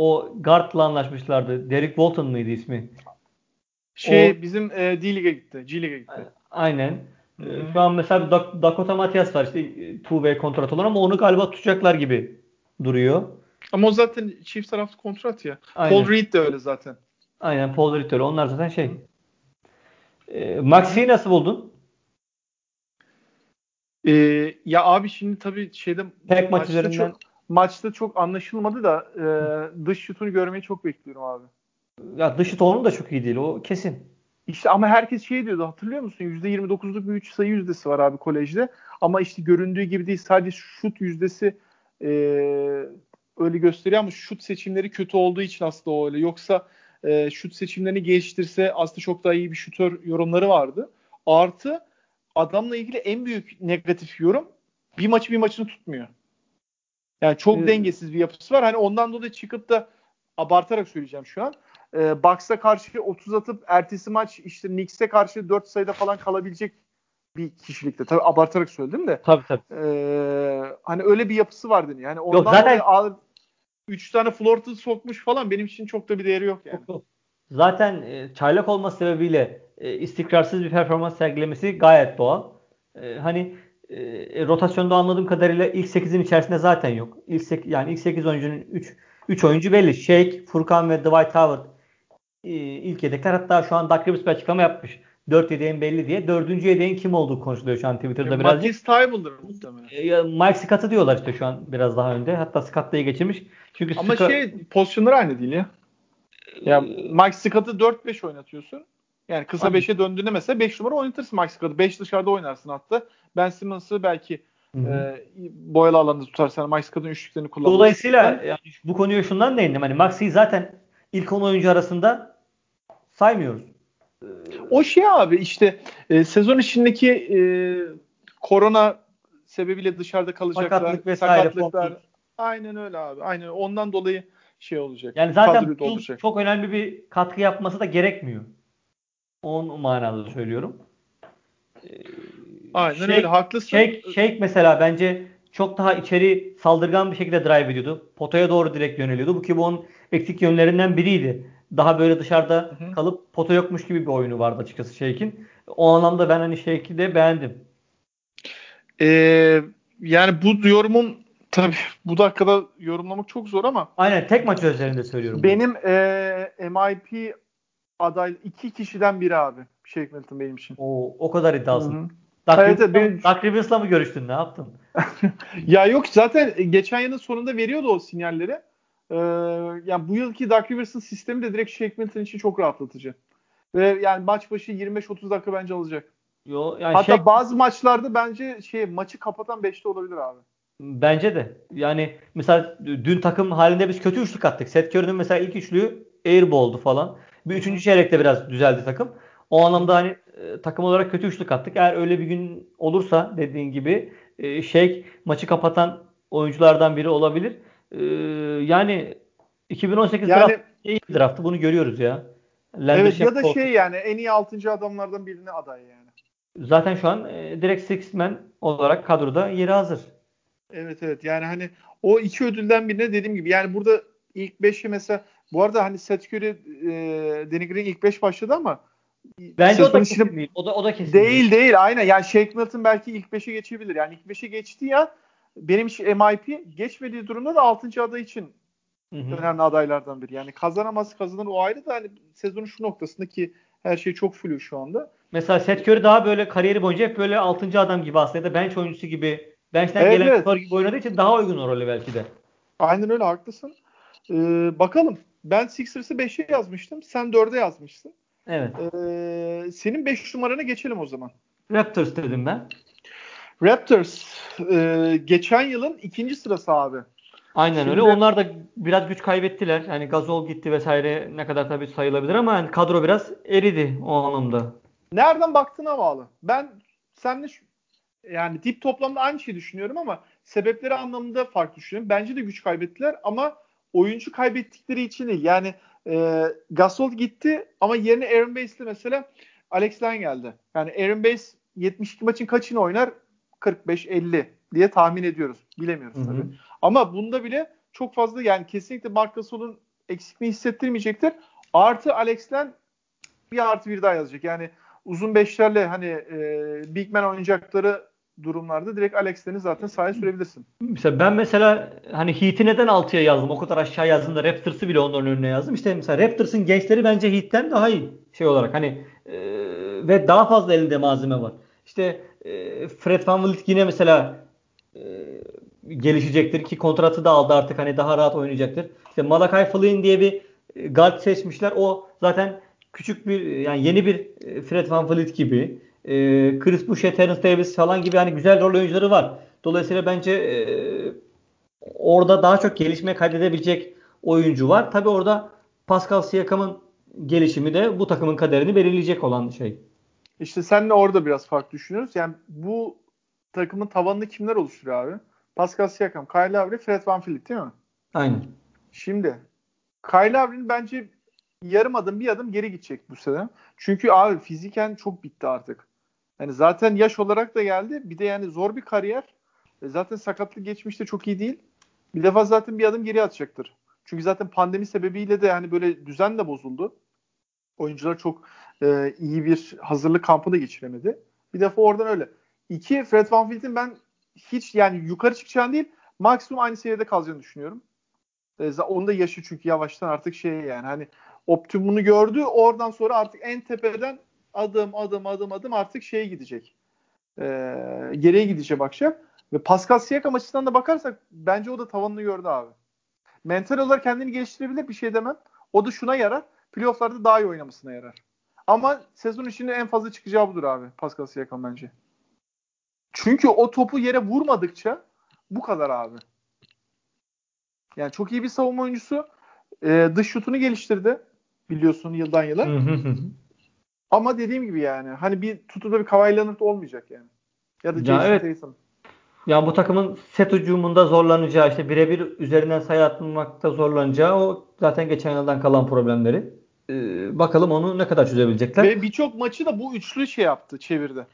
o guard'la anlaşmışlardı. Derek Walton mıydı ismi? Şey o, bizim e, D-Lig'e gitti. G-Lig'e gitti. Aynen. Hı-hı. Şu an mesela Dakota Matias var işte 2-way kontrat olan ama onu galiba tutacaklar gibi duruyor. Ama o zaten çift taraflı kontrat ya. Aynen. Paul Reed de öyle zaten. Aynen Paul Reed de öyle. Onlar zaten şey. E, Maxi'yi nasıl buldun? E, ya abi şimdi tabii şeyde Tek maç üzerinden çok, maçta çok anlaşılmadı da e, dış şutunu görmeyi çok bekliyorum abi. Ya dış şut onun da çok iyi değil. O kesin. İşte ama herkes şey diyordu hatırlıyor musun? %29'luk bir 3 sayı yüzdesi var abi kolejde. Ama işte göründüğü gibi değil. Sadece şut yüzdesi e, öyle gösteriyor ama şut seçimleri kötü olduğu için aslında o öyle. Yoksa e, şut seçimlerini geliştirse aslında çok daha iyi bir şutör yorumları vardı. Artı adamla ilgili en büyük negatif yorum bir maçı bir maçını tutmuyor. Yani çok evet. dengesiz bir yapısı var. Hani ondan dolayı çıkıp da abartarak söyleyeceğim şu an. E, Bucks'a karşı 30 atıp ertesi maç işte Knicks'e karşı 4 sayıda falan kalabilecek bir kişilikte. Tabii abartarak söyledim de. Tabii tabii. E, hani öyle bir yapısı var deniyor. Yani ondan Yok, zaten... dolayı 3 tane Florida sokmuş falan benim için çok da bir değeri yok yani. Zaten e, çaylak olması sebebiyle e, istikrarsız bir performans sergilemesi gayet doğal. E, hani e, rotasyonda anladığım kadarıyla ilk 8'in içerisinde zaten yok. İlk 8, yani ilk 8 oyuncunun 3 3 oyuncu belli. Shake, Furkan ve Dwight Howard e, ilk yedekler. Hatta şu an Doug Rivers bir açıklama yapmış. 4 yedeğin belli diye. Dördüncü yedeğin kim olduğu konuşuluyor şu an Twitter'da e, birazcık. Matisse Tybel'dır muhtemelen. E, Mike Scott'ı diyorlar işte şu an biraz daha önde. Hatta Scott dayı geçirmiş. Çünkü Ama Scott... şey pozisyonları aynı değil ya. Ya Mike Scott'ı 4-5 oynatıyorsun. Yani kısa 5'e döndüğünde mesela 5 numara oynatırsın Scott'ı. 5 dışarıda oynarsın hatta. Ben Simmons'ı belki e, boyalı alanda tutarsan Scott'ın üçlüklerini kullanırsın. Dolayısıyla yani bu konuya şundan değindim. Hani Maxi'yi zaten ilk 10 oyuncu arasında saymıyoruz. O şey abi işte e, sezon içindeki e, korona sebebiyle dışarıda kalacaklar. Sakatlık vesaire. Sakatlıklar. Aynen öyle abi. Aynen ondan dolayı şey olacak. Yani zaten olacak. çok önemli bir katkı yapması da gerekmiyor. Onun manada söylüyorum. Ee, Aynen Shake, öyle haklısın. Shake, Shake mesela bence çok daha içeri saldırgan bir şekilde drive ediyordu. Potaya doğru direkt yöneliyordu. Bu ki bu onun eksik yönlerinden biriydi. Daha böyle dışarıda hı hı. kalıp pota yokmuş gibi bir oyunu vardı açıkçası Shake'in. O anlamda ben hani Shake'i de beğendim. Ee, yani bu yorumum tabii bu dakikada yorumlamak çok zor ama. Aynen tek maç üzerinde söylüyorum. Benim e, MIP aday iki kişiden biri abi. Shake Milton benim için. Oo, o kadar benim... Doug Rivers'la mı görüştün? Ne yaptın? ya yok zaten geçen yılın sonunda veriyordu o sinyalleri. Ee, yani bu yılki Doug Rivers'ın sistemi de direkt Shake Milton için çok rahatlatıcı. Ve yani maç başı 25-30 dakika bence alacak. Yo, yani Hatta Shaq... bazı maçlarda bence şey maçı kapatan 5'te olabilir abi. Bence de. Yani mesela dün takım halinde biz kötü üçlük attık. Seth Curry'nin mesela ilk üçlüğü airball'du falan. Bir üçüncü çeyrekte biraz düzeldi takım. O anlamda hani e, takım olarak kötü üçlük attık. Eğer öyle bir gün olursa dediğin gibi e, Shake maçı kapatan oyunculardan biri olabilir. E, yani 2018 yani, draft iyi draftı bunu görüyoruz ya. evet ya da şey yani en iyi 6. adamlardan birine aday yani. Zaten şu an e, direkt six man olarak kadroda yeri hazır. Evet evet yani hani o iki ödülden birine dediğim gibi yani burada ilk 5'i mesela bu arada hani Seth Curry e, Danny Green ilk 5 başladı ama Bence o da kesin içinde- değil. O da, o da kesin Değil değil aynen. Yani Shake Milton belki ilk 5'e geçebilir. Yani ilk 5'e geçti ya benim için MIP geçmediği durumda da 6. aday için Hı hı. önemli adaylardan biri. Yani kazanamaz kazanır o ayrı da hani sezonun şu noktasında ki her şey çok flu şu anda. Mesela Seth Curry daha böyle kariyeri boyunca hep böyle 6. adam gibi aslında ya da bench oyuncusu gibi bench'ten Evet, gelen evet. gibi oynadığı için daha uygun o role belki de. Aynen öyle haklısın. Ee, bakalım. Ben Sixers'ı 5'e yazmıştım. Sen 4'e yazmıştın. Evet. Ee, senin 5 numarana geçelim o zaman. Raptors dedim ben. Raptors e, geçen yılın ikinci sırası abi. Aynen Şimdi- öyle. Onlar da biraz güç kaybettiler. Hani Gasol gitti vesaire ne kadar tabii sayılabilir ama yani kadro biraz eridi o anlamda. Nereden baktığına bağlı. Ben senle şu- yani dip toplamda aynı şeyi düşünüyorum ama sebepleri anlamında farklı düşünüyorum. Bence de güç kaybettiler ama oyuncu kaybettikleri için değil. Yani e, Gasol gitti ama yerine Aaron Bass'le mesela Alex Len geldi. Yani Aaron Bass 72 maçın kaçını oynar? 45-50 diye tahmin ediyoruz. Bilemiyoruz tabii. Ama bunda bile çok fazla yani kesinlikle Marc Gasol'un eksikliğini hissettirmeyecektir. Artı Alex Len bir artı bir daha yazacak. Yani uzun beşlerle hani e, big man oynayacakları durumlarda direkt Alex Len'i zaten sahaya sürebilirsin. Mesela ben mesela hani Heat'i neden 6'ya yazdım? O kadar aşağı yazdım da Raptors'ı bile onların önüne yazdım. İşte mesela Raptors'ın gençleri bence Heat'ten daha iyi şey olarak hani e, ve daha fazla elinde malzeme var. İşte e, Fred VanVleet yine mesela e, gelişecektir ki kontratı da aldı artık hani daha rahat oynayacaktır. İşte Malachi Flynn diye bir e, guard seçmişler. O zaten küçük bir yani yeni bir e, Fred VanVleet gibi. E, Chris Boucher, Terence Davis falan gibi hani güzel rol oyuncuları var. Dolayısıyla bence e, orada daha çok gelişme kaydedebilecek oyuncu var. Tabi orada Pascal Siakam'ın gelişimi de bu takımın kaderini belirleyecek olan şey. İşte senle orada biraz farklı düşünüyoruz. Yani bu takımın tavanını kimler oluşturuyor abi? Pascal Siakam, Kyle Lowry, Fred VanVleet değil mi? Aynen. Şimdi Kyle Lowry'nin bence yarım adım bir adım geri gidecek bu sene. Çünkü abi fiziken çok bitti artık. Yani zaten yaş olarak da geldi. Bir de yani zor bir kariyer. E zaten sakatlık geçmişte çok iyi değil. Bir defa zaten bir adım geri atacaktır. Çünkü zaten pandemi sebebiyle de hani böyle düzen de bozuldu. Oyuncular çok e, iyi bir hazırlık kampı da geçiremedi. Bir defa oradan öyle. İki, Fred VanVleet'in ben hiç yani yukarı çıkacağını değil maksimum aynı seviyede kalacağını düşünüyorum. E, onun da yaşı çünkü yavaştan artık şey yani hani optimumunu gördü. Oradan sonra artık en tepeden adım adım adım adım artık şeye gidecek. E, geriye gidecek bakacak. Ve Pascal Siakam açısından da bakarsak bence o da tavanını gördü abi. Mental olarak kendini geliştirebilir bir şey demem. O da şuna yarar. Playoff'larda daha iyi oynamasına yarar. Ama sezon içinde en fazla çıkacağı budur abi Pascal Siakam bence. Çünkü o topu yere vurmadıkça bu kadar abi. Yani çok iyi bir savunma oyuncusu. Ee, dış şutunu geliştirdi. Biliyorsun yıldan yıla. Ama dediğim gibi yani hani bir tutuda bir Kawhi Leonard olmayacak yani. Ya da Ya Jason evet. Tatum. Yani bu takımın set hücumunda zorlanacağı işte birebir üzerinden sayı atmakta zorlanacağı o zaten geçen yıldan kalan problemleri. Ee, bakalım onu ne kadar çözebilecekler. Ve birçok maçı da bu üçlü şey yaptı, çevirdi.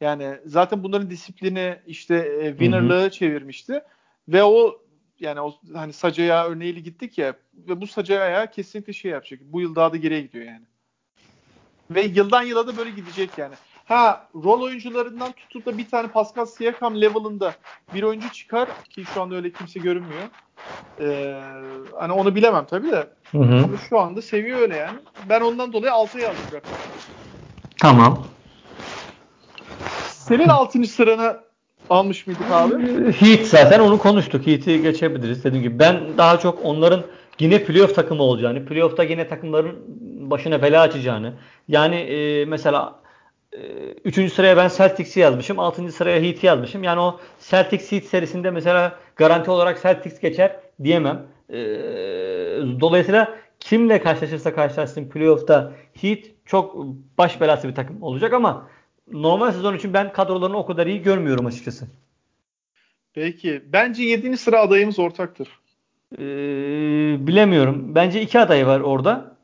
Yani zaten bunların disiplini işte e, winnerlığı çevirmişti. Ve o yani o hani Sacaya örneğiyle gittik ya ve bu Sacaya kesinlikle şey yapacak. Bu yıl daha da geriye gidiyor yani. Ve yıldan yıla da böyle gidecek yani. Ha rol oyuncularından tutup da bir tane Pascal Siakam level'ında bir oyuncu çıkar ki şu anda öyle kimse görünmüyor. Ee, hani onu bilemem tabii de. Hı hı. Ama şu anda seviye öyle yani. Ben ondan dolayı 6'ya yazdım. Tamam. Senin 6. sıranı almış mıydık abi? Heat zaten onu konuştuk. Heat'i geçebiliriz dediğim gibi. Ben daha çok onların yine playoff takımı olacağını, playoff'ta yine takımların başına bela açacağını. Yani e, mesela 3. sıraya ben Celtics'i yazmışım. 6. sıraya Heat'i yazmışım. Yani o Celtics Heat serisinde mesela garanti olarak Celtics geçer diyemem. E, dolayısıyla kimle karşılaşırsa karşılaşsın playoff'ta Heat çok baş belası bir takım olacak ama normal sezon için ben kadrolarını o kadar iyi görmüyorum açıkçası. Peki. Bence 7. sıra adayımız ortaktır. Ee, bilemiyorum. Bence iki aday var orada.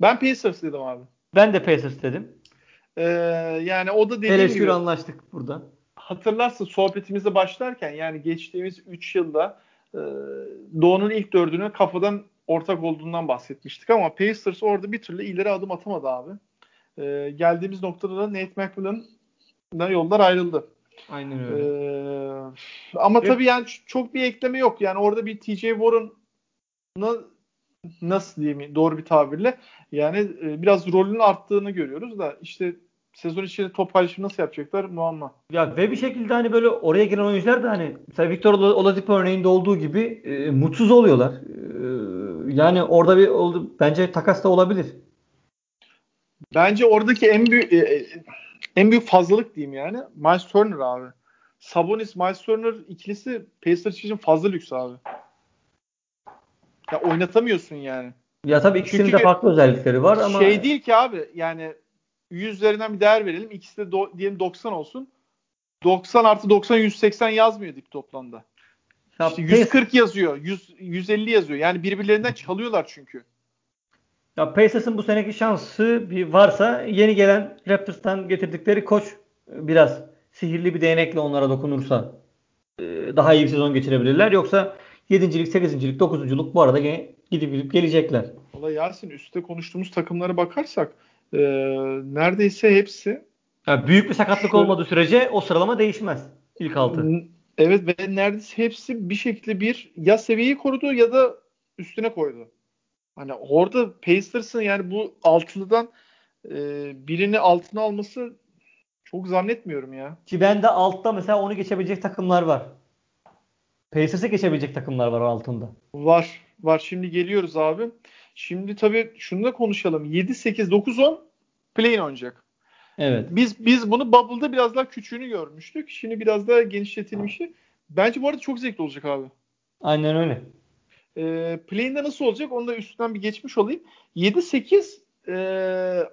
Ben Pacers dedim abi. Ben de Pacers dedim. Ee, yani o da dediğim Eleştiri gibi anlaştık burada. hatırlarsın sohbetimize başlarken yani geçtiğimiz 3 yılda e, Doğu'nun ilk dördünü kafadan ortak olduğundan bahsetmiştik ama Pacers orada bir türlü ileri adım atamadı abi. E, geldiğimiz noktada da Nate McMillan'la yollar ayrıldı. Aynen öyle. Ee, ama Evet. tabii yani çok bir ekleme yok. Yani orada bir TJ Warren'la nasıl diyeyim doğru bir tabirle yani e, biraz rolünün arttığını görüyoruz da işte sezon içinde top paylaşımı nasıl yapacaklar muamma. Ya ve bir şekilde hani böyle oraya giren oyuncular da hani mesela Victor Ola- Oladipo örneğinde olduğu gibi e, mutsuz oluyorlar. E, yani orada bir oldu bence takas da olabilir. Bence oradaki en büyük e, e, en büyük fazlalık diyeyim yani Miles Turner abi. Sabonis Miles Turner ikilisi Pacers için fazla lüks abi. Ya oynatamıyorsun yani. Ya tabii ikisinin Çünkü de farklı özellikleri var ama Şey değil ki abi yani 100 üzerinden bir değer verelim. İkisi de do- diyelim 90 olsun. 90 artı 90 180 yazmıyor dip toplamda. ya İşte Pac- 140 yazıyor. 100, 150 yazıyor. Yani birbirlerinden çalıyorlar çünkü. Ya Pacers'ın bu seneki şansı bir varsa yeni gelen Raptors'tan getirdikleri koç e, biraz sihirli bir değnekle onlara dokunursa e, daha iyi bir sezon geçirebilirler. Yoksa 7.lik, 8.lik, 9.luk bu arada gene gidip gidip gelecekler. Valla Yasin üstte konuştuğumuz takımlara bakarsak e, neredeyse hepsi Ya büyük bir sakatlık Şöyle- olmadığı sürece o sıralama değişmez. İlk altı. Evet ve neredeyse hepsi bir şekilde bir ya seviyeyi korudu ya da üstüne koydu. Hani orada Pacers'ın yani bu altılıdan e, birini altına alması çok zannetmiyorum ya. Ki ben de altta mesela onu geçebilecek takımlar var. Pacers'ı geçebilecek takımlar var altında. Var. Var. Şimdi geliyoruz abi. Şimdi tabii şunu da konuşalım. 7 8 9 10 play-in oynayacak. Evet. Biz biz bunu Bubble'da biraz daha küçüğünü görmüştük. Şimdi biraz daha genişletilmişi. Bence bu arada çok zevkli olacak abi. Aynen öyle. E, play'inde nasıl olacak? Onu da üstünden bir geçmiş olayım. 7-8 e,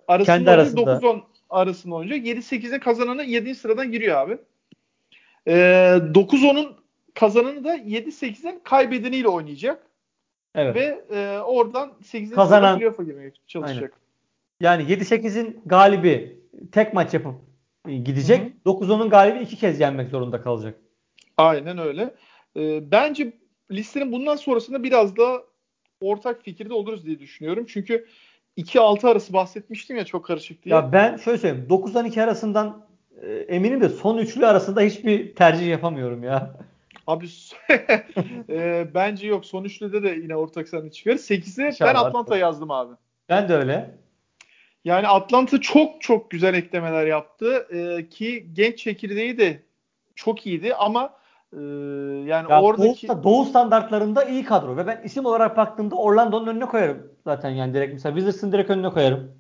arasında Kendi oynayacak, arasında. 9-10 arasında oynayacak. 7-8'in kazananı 7. sıradan giriyor abi. E, 9-10'un kazananı da 7-8'in kaybedeniyle oynayacak. Evet. Ve e, oradan 8. Kazanan- playoff'a girmeye çalışacak. Yani 7-8'in galibi tek maç yapıp gidecek. Hı 9-10'un galibi iki kez yenmek zorunda kalacak. Aynen öyle. E, bence listenin bundan sonrasında biraz da ortak fikirde oluruz diye düşünüyorum. Çünkü 2-6 arası bahsetmiştim ya çok karışık diye. Ya ben şöyle söyleyeyim. 9'dan 2 arasından e, eminim de son üçlü arasında hiçbir tercih yapamıyorum ya. Abi e, bence yok. Son üçlüde de yine ortak sahne çıkar. 8'e ben. Atlanta yazdım abi. Ben de öyle. Yani Atlanta çok çok güzel eklemeler yaptı. E, ki genç çekirdeği de çok iyiydi ama e, yani Ya oradaki Doğu, Doğu standartlarında iyi kadro ve ben isim olarak baktığımda Orlando'nun önüne koyarım zaten yani direkt mesela Wizards'ın direkt önüne koyarım.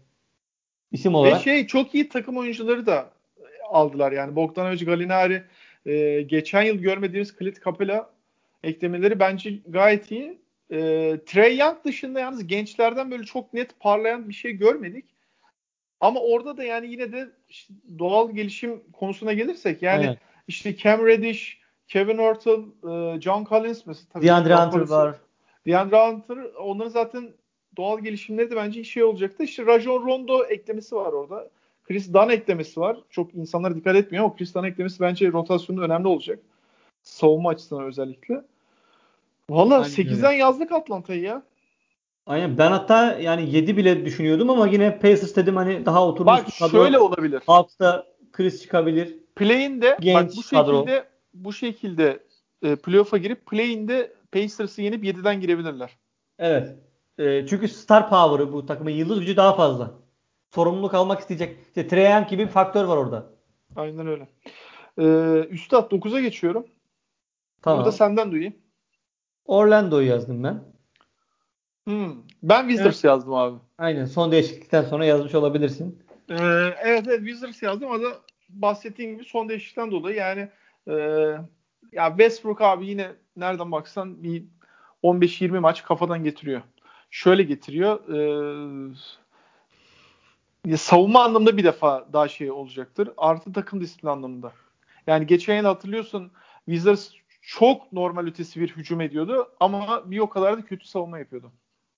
İsim ve olarak. şey çok iyi takım oyuncuları da aldılar. Yani Bogdanovic, Gallinari, e, geçen yıl görmediğimiz Clint Capela eklemeleri bence gayet iyi. E, Trey Young dışında yalnız gençlerden böyle çok net parlayan bir şey görmedik. Ama orada da yani yine de işte doğal gelişim konusuna gelirsek yani Aynen. işte Cam Reddish, Kevin Hurtle, e, John Collins mesela tabii DeAndre Hunter var. DeAndre Hunter onların zaten doğal gelişimleri de bence şey olacaktı. İşte Rajon Rondo eklemesi var orada. Chris Dunn eklemesi var. Çok insanlar dikkat etmiyor ama Chris Dunn eklemesi bence rotasyonda önemli olacak. Savunma açısından özellikle. Valla Aynen 8'den yazdık Atlanta'yı ya. Aynen. Ben hatta yani 7 bile düşünüyordum ama yine Pacers dedim hani daha oturmuş Bak bir kadro. şöyle olabilir. Hawks'ta Chris çıkabilir. Play'inde Genç bak bu kadro. şekilde bu şekilde e, playoff'a girip play'inde Pacers'ı yenip 7'den girebilirler. Evet. Ee, çünkü star power'ı bu takımın yıldız gücü daha fazla. Sorumluluk almak isteyecek. İşte Trae Young gibi bir faktör var orada. Aynen öyle. Ee, Üstad 9'a geçiyorum. Tamam. Burada senden duyayım. Orlando'yu yazdım ben. Hmm. Ben Wizards yazdım abi. Aynen. Son değişiklikten sonra yazmış olabilirsin. Ee, evet evet Wizards yazdım ama da bahsettiğim gibi son değişiklikten dolayı yani e, ya Westbrook abi yine nereden baksan bir 15-20 maç kafadan getiriyor. Şöyle getiriyor. E, ya savunma anlamında bir defa daha şey olacaktır. Artı takım disiplini anlamında. Yani geçen yıl hatırlıyorsun Wizards çok normal ötesi bir hücum ediyordu ama bir o kadar da kötü savunma yapıyordu.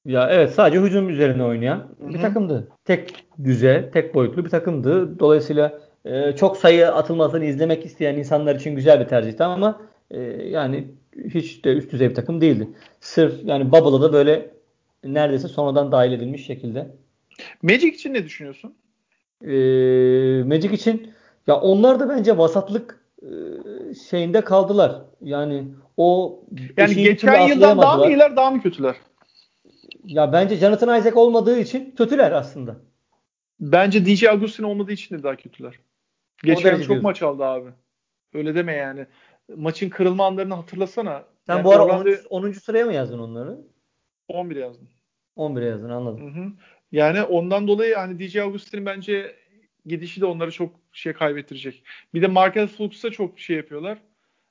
Ya evet sadece hücum üzerine oynayan bir Hı hı. takımdı. Tek düze, tek boyutlu bir takımdı. Dolayısıyla e, çok sayı atılmasını izlemek isteyen insanlar için güzel bir tercihti ama e, yani hiç de üst düzey bir takım değildi. Sırf yani Bubble'a da böyle neredeyse sonradan dahil edilmiş şekilde. Magic için ne düşünüyorsun? Ee, Magic için ya onlar da bence vasatlık e, şeyinde kaldılar. Yani o Yani geçen yıldan daha mı iyiler daha mı kötüler? Ya bence Jonathan Isaac olmadığı için kötüler aslında. Bence DJ Agustin olmadığı için de daha kötüler. Geçen yıl çok diyorsun. maç aldı abi. Öyle deme yani. Maçın kırılma anlarını hatırlasana. Sen Yani bu ara Orlando 10. 10. sıraya mı yazdın onları? 11 yazdım. 11'e yazdın anladım. Hı hı. Yani ondan dolayı hani DJ Augustin'in bence gidişi de onları çok şey kaybettirecek. Bir de Markel Fultz'a çok şey yapıyorlar.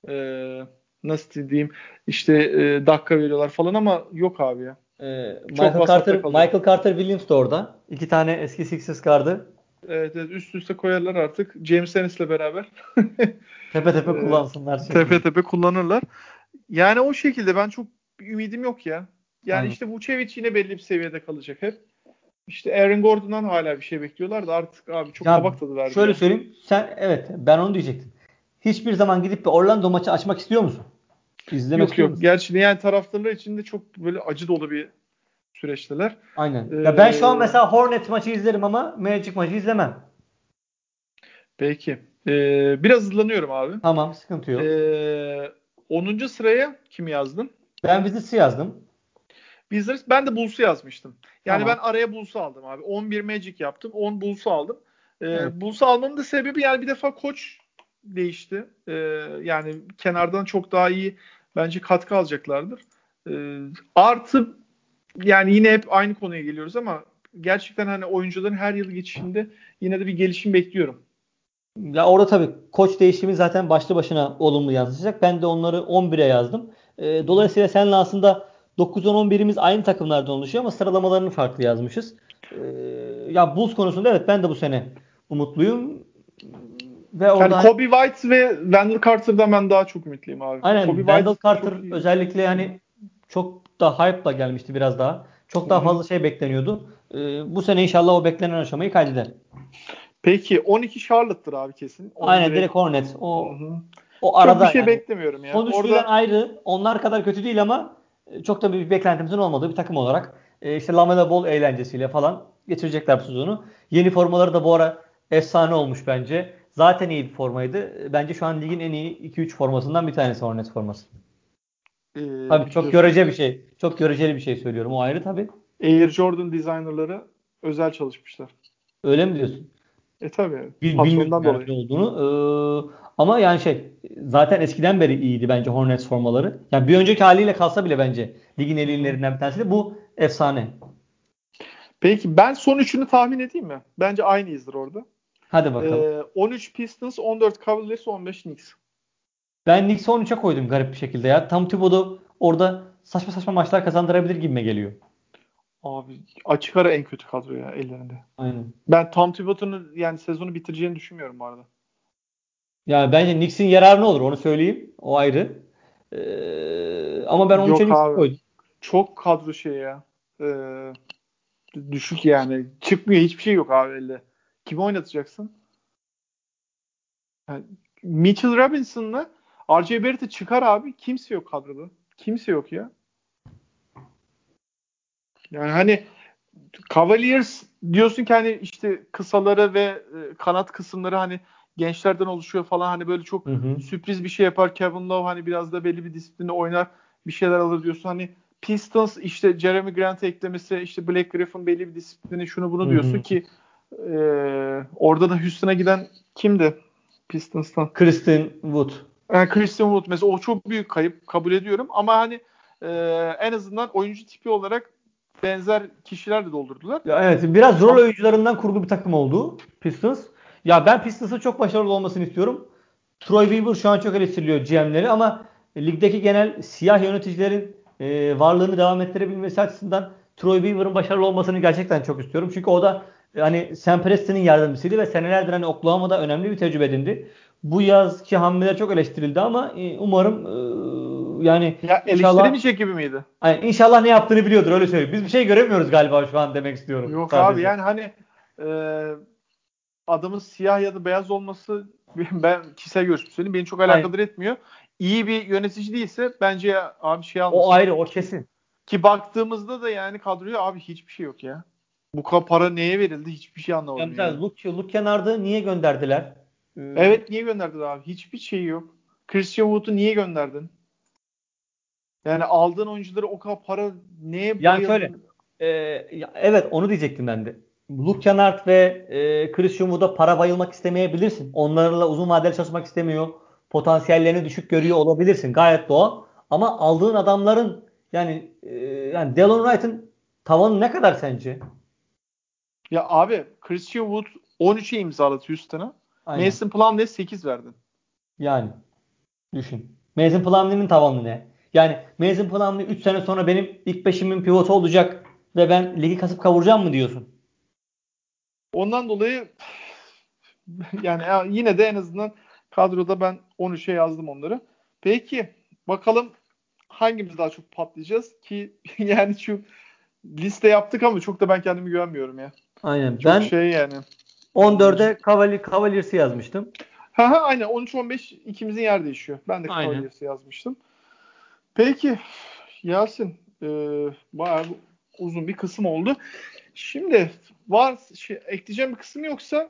Ee, nasıl diyeyim işte e, dakika veriyorlar falan ama yok abi ya. Ee, Michael Carter kalıyor. Michael Carter Williams de orada. İki tane eski Sixers gardı. Evet, evet üst üste koyarlar artık. James Ennis'le beraber. Tepe tepe Ee, kullansınlar. şimdi. tepe tepe kullanırlar. Yani o şekilde ben çok ümidim yok ya. Yani Aynen. işte Vucevic yine belli bir seviyede kalacak hep. İşte Aaron Gordon'dan hala bir şey bekliyorlar da artık abi çok Ya kabak tadı verdi. Şöyle ya. söyleyeyim. Sen evet ben onu diyecektim. Hiçbir zaman gidip bir Orlando maçı açmak istiyor musun? İzlemek Yok yok. musun? Gerçi yani taraftarlar için de çok böyle acı dolu bir süreçteler. Aynen. Ee, ya ben şu an mesela Hornets maçı izlerim ama Magic maçı izlemem. Peki. Ee, biraz hızlanıyorum abi. Tamam sıkıntı yok. Ee, 10. sıraya kim yazdın? ben Wizards'ı yazdım. Wizards. Ben de Bulls'u yazmıştım. Yani Tamam. ben araya Bulls'u aldım abi. 11 Magic yaptım. 10 Bulls'u aldım. Ee, Evet. Bulls'u almamın da sebebi yani bir defa koç değişti. Ee, yani kenardan çok daha iyi bence katkı alacaklardır. Ee, artı yani yine hep aynı konuya geliyoruz ama gerçekten hani oyuncuların her yıl geçişinde yine de bir gelişim bekliyorum. Ya orada tabii koç değişimi zaten başlı başına olumlu yansıyacak. Ben de onları 11'e yazdım. Ee, dolayısıyla seninle aslında 9-10-11'imiz aynı takımlardan oluşuyor ama sıralamalarını farklı yazmışız. Ee, ya Bulls konusunda evet ben de bu sene umutluyum. Ve Yani Kobe White ve Wendell Carter'dan ben daha çok ümitliyim abi. aynen Kobe Wendell White Carter çok özellikle hani çok da hype'la gelmişti biraz daha. Çok daha fazla şey bekleniyordu. Ee, bu sene inşallah o beklenen aşamayı kaydeder. Peki 12 Charlotte'dır abi kesin. Onu Aynen direkt Hornets. Hı O o Çok arada bir şey yani. beklemiyorum ya. Son üçlüden Orada ayrı. Onlar kadar kötü değil ama çok da bir beklentimizin olmadığı bir takım olarak e, işte Lamela Ball eğlencesiyle falan geçirecekler bu sezonu. Yeni formaları da bu ara efsane olmuş bence. Zaten iyi bir formaydı. E, Bence şu an ligin en iyi 2-3 formasından bir tanesi Hornets forması. e, Tabii çok görece bir şey. Çok göreceli bir şey söylüyorum. O ayrı tabii. Air Jordan designerları özel çalışmışlar. Öyle mi diyorsun? E tabii. Bil, bilmiyorum dolayı. ne olduğunu. Ee, ama yani şey zaten eskiden beri iyiydi bence Hornets formaları. Yani bir önceki haliyle kalsa bile bence ligin en iyilerinden bir tanesi. Bu efsane. Peki ben son üçünü tahmin edeyim mi? Bence aynıyızdır orada. Hadi bakalım. Ee, 13 Pistons, 14 Cavaliers, 15 Knicks. Ben Knicks'i 13'e koydum garip bir şekilde ya. Tam Thibodeau orada saçma saçma maçlar kazandırabilir gibime geliyor. Abi açık ara en kötü kadro ya ellerinde. Aynen. Ben Tom Thibodeau'nun yani sezonu bitireceğini düşünmüyorum bu arada. Yani bence Knicks'in yararına olur onu söyleyeyim. O ayrı. Ee, ama ben 13'e Yok Knicks'i abi. koydum. Çok kadro şey ya. Ee, düşük yani. Çıkmıyor hiçbir şey yok abi elde. Kimi oynatacaksın? Yani Mitchell Robinson'la RJ Barrett'i çıkar abi. Kimse yok kadroda. Kimse yok ya. Yani hani Cavaliers diyorsun ki hani işte kısaları ve e, kanat kısımları hani gençlerden oluşuyor falan hani böyle çok Hı hı. sürpriz bir şey yapar. Kevin Love hani biraz da belli bir disiplini oynar. Bir şeyler alır diyorsun. Hani Pistons işte Jeremy Grant eklemesi işte Blake Griffin belli bir disiplini şunu bunu Hı diyorsun hı. ki e, orada da Houston'a giden kimdi Pistons'tan? Kristen Wood. Yani Christian Wood mesela o çok büyük kayıp kabul ediyorum ama hani e, en azından oyuncu tipi olarak benzer kişiler de doldurdular. Ya evet biraz rol oyuncularından kurulu bir takım oldu Pistons. Ya ben Pistons'ın çok başarılı olmasını istiyorum. Troy Weaver şu an çok eleştiriliyor GM'leri ama ligdeki genel siyah yöneticilerin e, varlığını devam ettirebilmesi açısından Troy Weaver'ın başarılı olmasını gerçekten çok istiyorum. Çünkü o da e, hani Sam Preston'ın yardımcısıydı ve senelerdir hani Oklahoma'da önemli bir tecrübe edindi. Bu yazki hamleler çok eleştirildi ama e, umarım e, yani Ya inşallah eleştiremeyecek gibi miydi? Hani inşallah ne yaptığını biliyordur öyle söyleyeyim. Biz bir şey göremiyoruz galiba şu an demek istiyorum. Yok sadece. abi yani hani e, adamın siyah ya da beyaz olması ben kişisel görüşüm söyleyeyim beni çok alakadar etmiyor. İyi bir yönetici değilse bence abi şey almasın. O ayrı o kesin. Ki baktığımızda da yani kadroya abi hiçbir şey yok ya. Bu para neye verildi? Hiçbir şey anlamadım. Yani yani. Luke, Luke Kennard'ı niye gönderdiler? Ee, Evet niye gönderdin abi? Hiçbir şey yok. Christian Wood'u niye gönderdin? Yani aldığın oyuncuları o kadar para neye Yani bayıldın? şöyle, ya evet onu diyecektim ben de. Luke Kennard ve e, Christian Wood'a para bayılmak istemeyebilirsin. Onlarla uzun vadeli çalışmak istemiyor. Potansiyellerini düşük görüyor olabilirsin. Gayet doğal. Ama aldığın adamların yani e, yani Delon Wright'ın tavanı ne kadar sence? Ya abi Christian Wood 13'e imzaladı Houston'a. Mason Plumlee'ye 8 verdin. Yani düşün. Mason Plumlee'nin tavanı ne? Yani Mason Plumlee 3 sene sonra benim ilk beşimin pivotu olacak ve ben ligi kasıp kavuracağım mı diyorsun? Ondan dolayı yani ya yine de en azından kadroda ben 13'e yazdım onları. Peki bakalım hangimiz daha çok patlayacağız ki yani şu liste yaptık ama çok da ben kendimi güvenmiyorum ya. Aynen. Çok ben şey yani. 14'e Cavalier, Cavaliers'ı yazmıştım. Ha ha aynen 13-15 ikimizin yer değişiyor. Ben de. Cavaliers'ı yazmıştım. Peki Yasin e, bayağı uzun bir kısım oldu. Şimdi var şey, ekleyeceğim bir kısım yoksa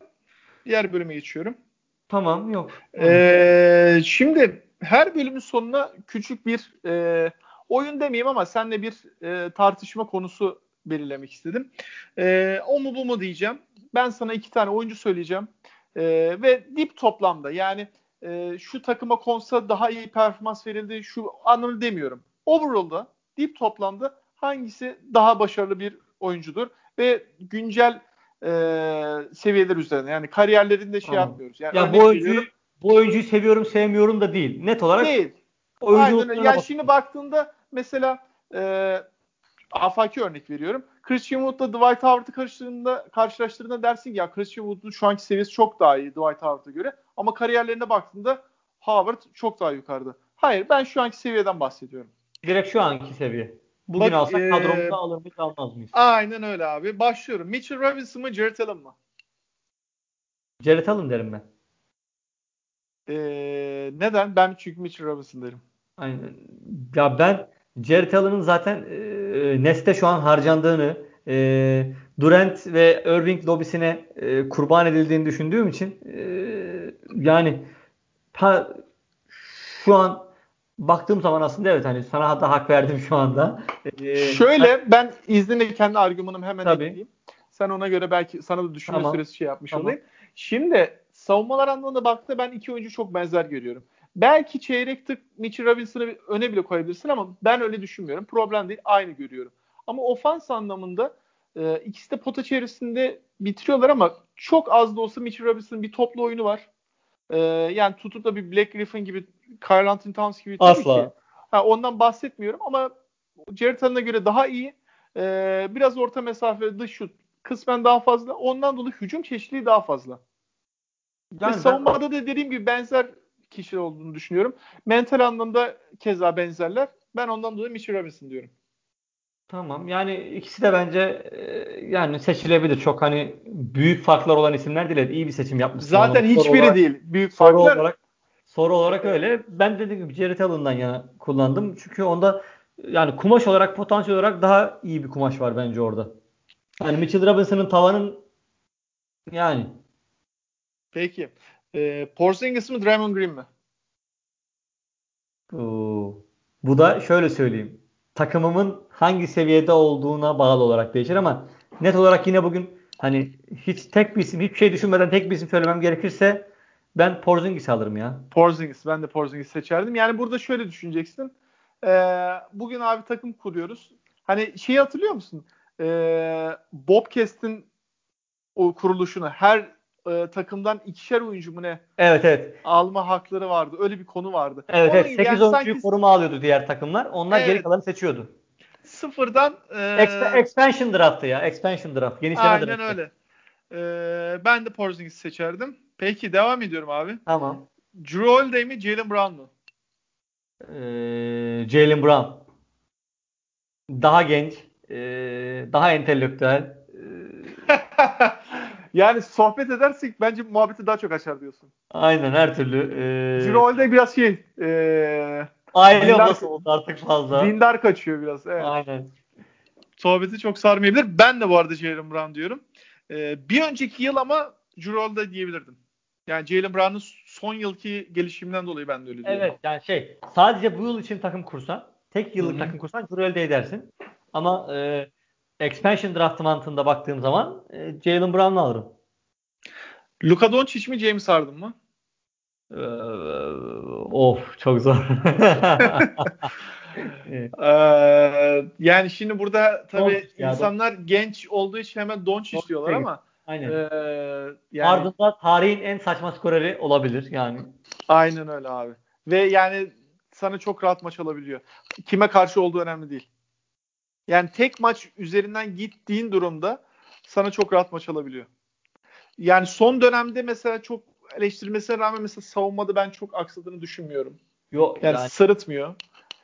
diğer bölüme geçiyorum. Tamam yok. Ee, şimdi her bölümün sonuna küçük bir e, oyun demeyeyim ama seninle bir e, tartışma konusu belirlemek istedim. E, o mu bu mu diyeceğim. Ben sana iki tane oyuncu söyleyeceğim. E, ve dip toplamda yani e, şu takıma konsa daha iyi performans verildi şu anlamı demiyorum. Overall'da dip toplamda hangisi daha başarılı bir oyuncudur ve güncel e, seviyeler üzerine yani kariyerlerinde şey Tamam. yapmıyoruz. Yani ya bu oyuncuyu veriyorum. bu oyuncuyu seviyorum sevmiyorum da değil. Net olarak Değil. Aynen öyle. Yani bak- şimdi baktığında mesela e, afaki örnek veriyorum. Christian Wood'la Dwight Howard'ı karşılaştırdığında, karşılaştırdığında dersin ki ya Christian Wood'un şu anki seviyesi çok daha iyi Dwight Howard'a göre. Ama kariyerlerine baktığında Howard çok daha yukarıda. Hayır ben şu anki seviyeden bahsediyorum. direkt şu anki seviye. Bugün Bak, alsak e, kadromuzda alır mıyız almaz mıyız? Aynen öyle abi. Başlıyorum. Mitchell Robinson mı Jarrett Allen mı? Jared Allen derim ben. Ee, neden? Ben çünkü Mitchell Robinson derim. Aynen. Ya ben Jared Allen'ın zaten e, Neste şu an harcandığını e, Durant ve Irving lobisine e, kurban edildiğini düşündüğüm için e, yani ha, şu an baktığım zaman aslında evet hani sana da hak verdim şu anda. E, Şöyle ben izninle kendi argümanımı hemen Tabii. ekleyeyim. Sen ona göre belki sana da düşünme Tamam. süresi şey yapmış Tamam. olayım. Şimdi savunmalar anlamında baktığında ben iki oyuncu çok benzer görüyorum. Belki çeyrek tık Mitchell Robinson'ı öne bile koyabilirsin ama ben öyle düşünmüyorum. Problem değil. Aynı görüyorum. Ama ofans anlamında e, ikisi de pota çevresinde bitiriyorlar ama çok az da olsa Mitchell Robinson'ın bir toplu oyunu var. E, yani tutup da bir Black Griffin gibi, Carl Anthony Towns gibi tabii Asla. ki. Ha, ondan bahsetmiyorum ama Jared Allen'a göre daha iyi. Ee, biraz orta mesafe dış şut kısmen daha fazla. Ondan dolayı hücum çeşitliliği daha fazla. yani Ve savunmada da dediğim gibi benzer kişi olduğunu düşünüyorum. Mental anlamda keza benzerler. Ben ondan dolayı Mitchell Robinson diyorum. Tamam. Yani ikisi de bence e, yani seçilebilir. Çok hani büyük farklar olan isimler değil. İyi bir seçim yapmışsın. Zaten hiçbiri olarak- değil. Büyük farklar. olarak soru olarak öyle. Ben dediğim gibi Jared Allen'dan yana kullandım. Çünkü onda yani kumaş olarak potansiyel olarak daha iyi bir kumaş var bence orada. Yani Mitchell Robinson'ın tavanın yani Peki. Ee, Porzingis mi Draymond Green mi? Oo. Bu da şöyle söyleyeyim. Takımımın hangi seviyede olduğuna bağlı olarak değişir ama net olarak yine bugün hani hiç tek bir isim, hiçbir şey düşünmeden tek bir isim söylemem gerekirse ben Porzingis alırım ya. Porzingis. Ben de Porzingis seçerdim. Yani burada şöyle düşüneceksin. Ee, bugün abi takım kuruyoruz. Hani şeyi hatırlıyor musun? Ee, Bobcast'in o kuruluşunu her e, takımdan ikişer oyuncu mu ne Evet evet. alma hakları vardı. Öyle bir konu vardı. Evet Onun evet. gibi 8 yani oyuncuyu sanki koruma alıyordu diğer takımlar. Onlar geri Evet. kalanı seçiyordu. sıfırdan e, Expa- expansion draft'ı ya. Expansion draft. Genişleme aynen draftı. öyle. Ee, ben de Porzingis seçerdim. Peki devam ediyorum abi. Tamam. Drew Holiday mi Jalen Brown mu? Ee, Jalen Brown. Daha genç. ee, daha entelektüel. yani sohbet edersek bence muhabbeti daha çok açar diyorsun. aynen her türlü. ee, Drew Holiday biraz şey e, aile babası oldu artık fazla. dindar kaçıyor biraz. Evet. Aynen. sohbeti çok sarmayabilir. Ben de bu arada Jalen Brown diyorum. Ee, bir önceki yıl ama Jurol'da diyebilirdim. Yani Jalen Brown'un son yılki gelişiminden dolayı ben de öyle diyorum. Evet yani şey sadece bu yıl için takım kursan tek yıllık Hı-hı. takım kursan Jurol'da edersin. Ama e, expansion draft mantığında baktığım zaman e, Jalen Brown'u alırım. Luka Doncic mi James Harden mı? Ee, of çok zor. ee, yani şimdi burada tabii insanlar ya, genç olduğu için hemen Doncic istiyorlar ama Aynen. E, yani, Ardında tarihin en saçma skoreri olabilir yani. Aynen öyle abi. Ve yani sana çok rahat maç alabiliyor. Kime karşı olduğu önemli değil. Yani tek maç üzerinden gittiğin durumda sana çok rahat maç alabiliyor. Yani son dönemde mesela çok eleştirmesine rağmen mesela savunmada ben çok aksadığını düşünmüyorum. Yok yani, yani sırıtmıyor.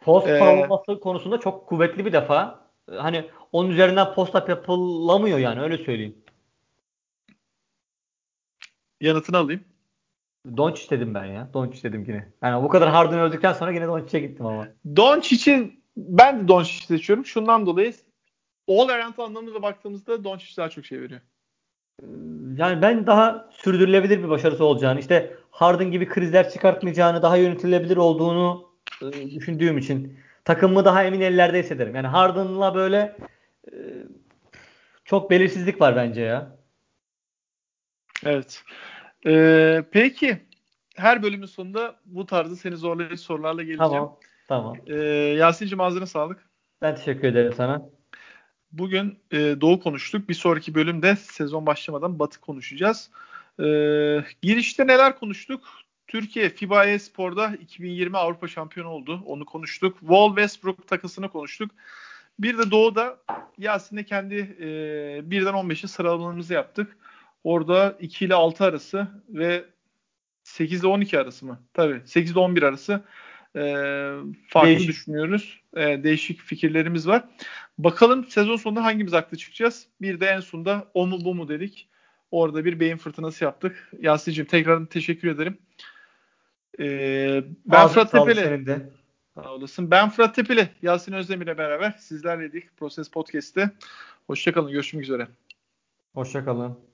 Post ee, savunması konusunda çok kuvvetli bir defa. Hani onun üzerinden post up yapılamıyor yani öyle söyleyeyim. Yanıtını alayım. Doncic dedim ben ya. Doncic dedim yine. Yani bu kadar Harden öldükten sonra yine Doncic'e gittim ama. Doncic'in ben de Doncic'i seçiyorum. Şundan dolayı all around anlamında baktığımızda Doncic daha çok şey veriyor. Ee, yani ben daha sürdürülebilir bir başarısı olacağını, işte Harden gibi krizler çıkartmayacağını, daha yönetilebilir olduğunu e, düşündüğüm için takımımı daha emin ellerde hissederim. Yani Harden'la böyle e, çok belirsizlik var bence ya. Evet. Ee, peki her bölümün sonunda bu tarzda seni zorlayıcı sorularla geleceğim. Tamam. Tamam. Ee, Yasin'cim ağzına sağlık. Ben teşekkür ederim sana. Bugün e, Doğu konuştuk. Bir sonraki bölümde sezon başlamadan Batı konuşacağız. E, girişte neler konuştuk? Türkiye FIBA e-Spor'da 2020 Avrupa şampiyonu oldu. Onu konuştuk. Wall Westbrook takısını konuştuk. Bir de Doğu'da Yasin'le kendi e, 1'den 15'e sıralamalarımızı yaptık. Orada 2 ile 6 arası ve 8 ile 12 arası mı? Tabii 8 ile 11 arası e, farklı değişik. düşünüyoruz. E, değişik fikirlerimiz var. Bakalım sezon sonunda hangimiz haklı çıkacağız? Bir de en sonunda o mu bu mu dedik. Orada bir beyin fırtınası yaptık. Yasin'cim tekrar teşekkür ederim. Ee, ben Ağzı Fırat Tepeli. Sağ olasın. Ben Fırat Tepeli. Yasin Özdemir'le beraber sizlerleydik Proses Podcast'te. Hoşçakalın. Görüşmek üzere. Hoşçakalın.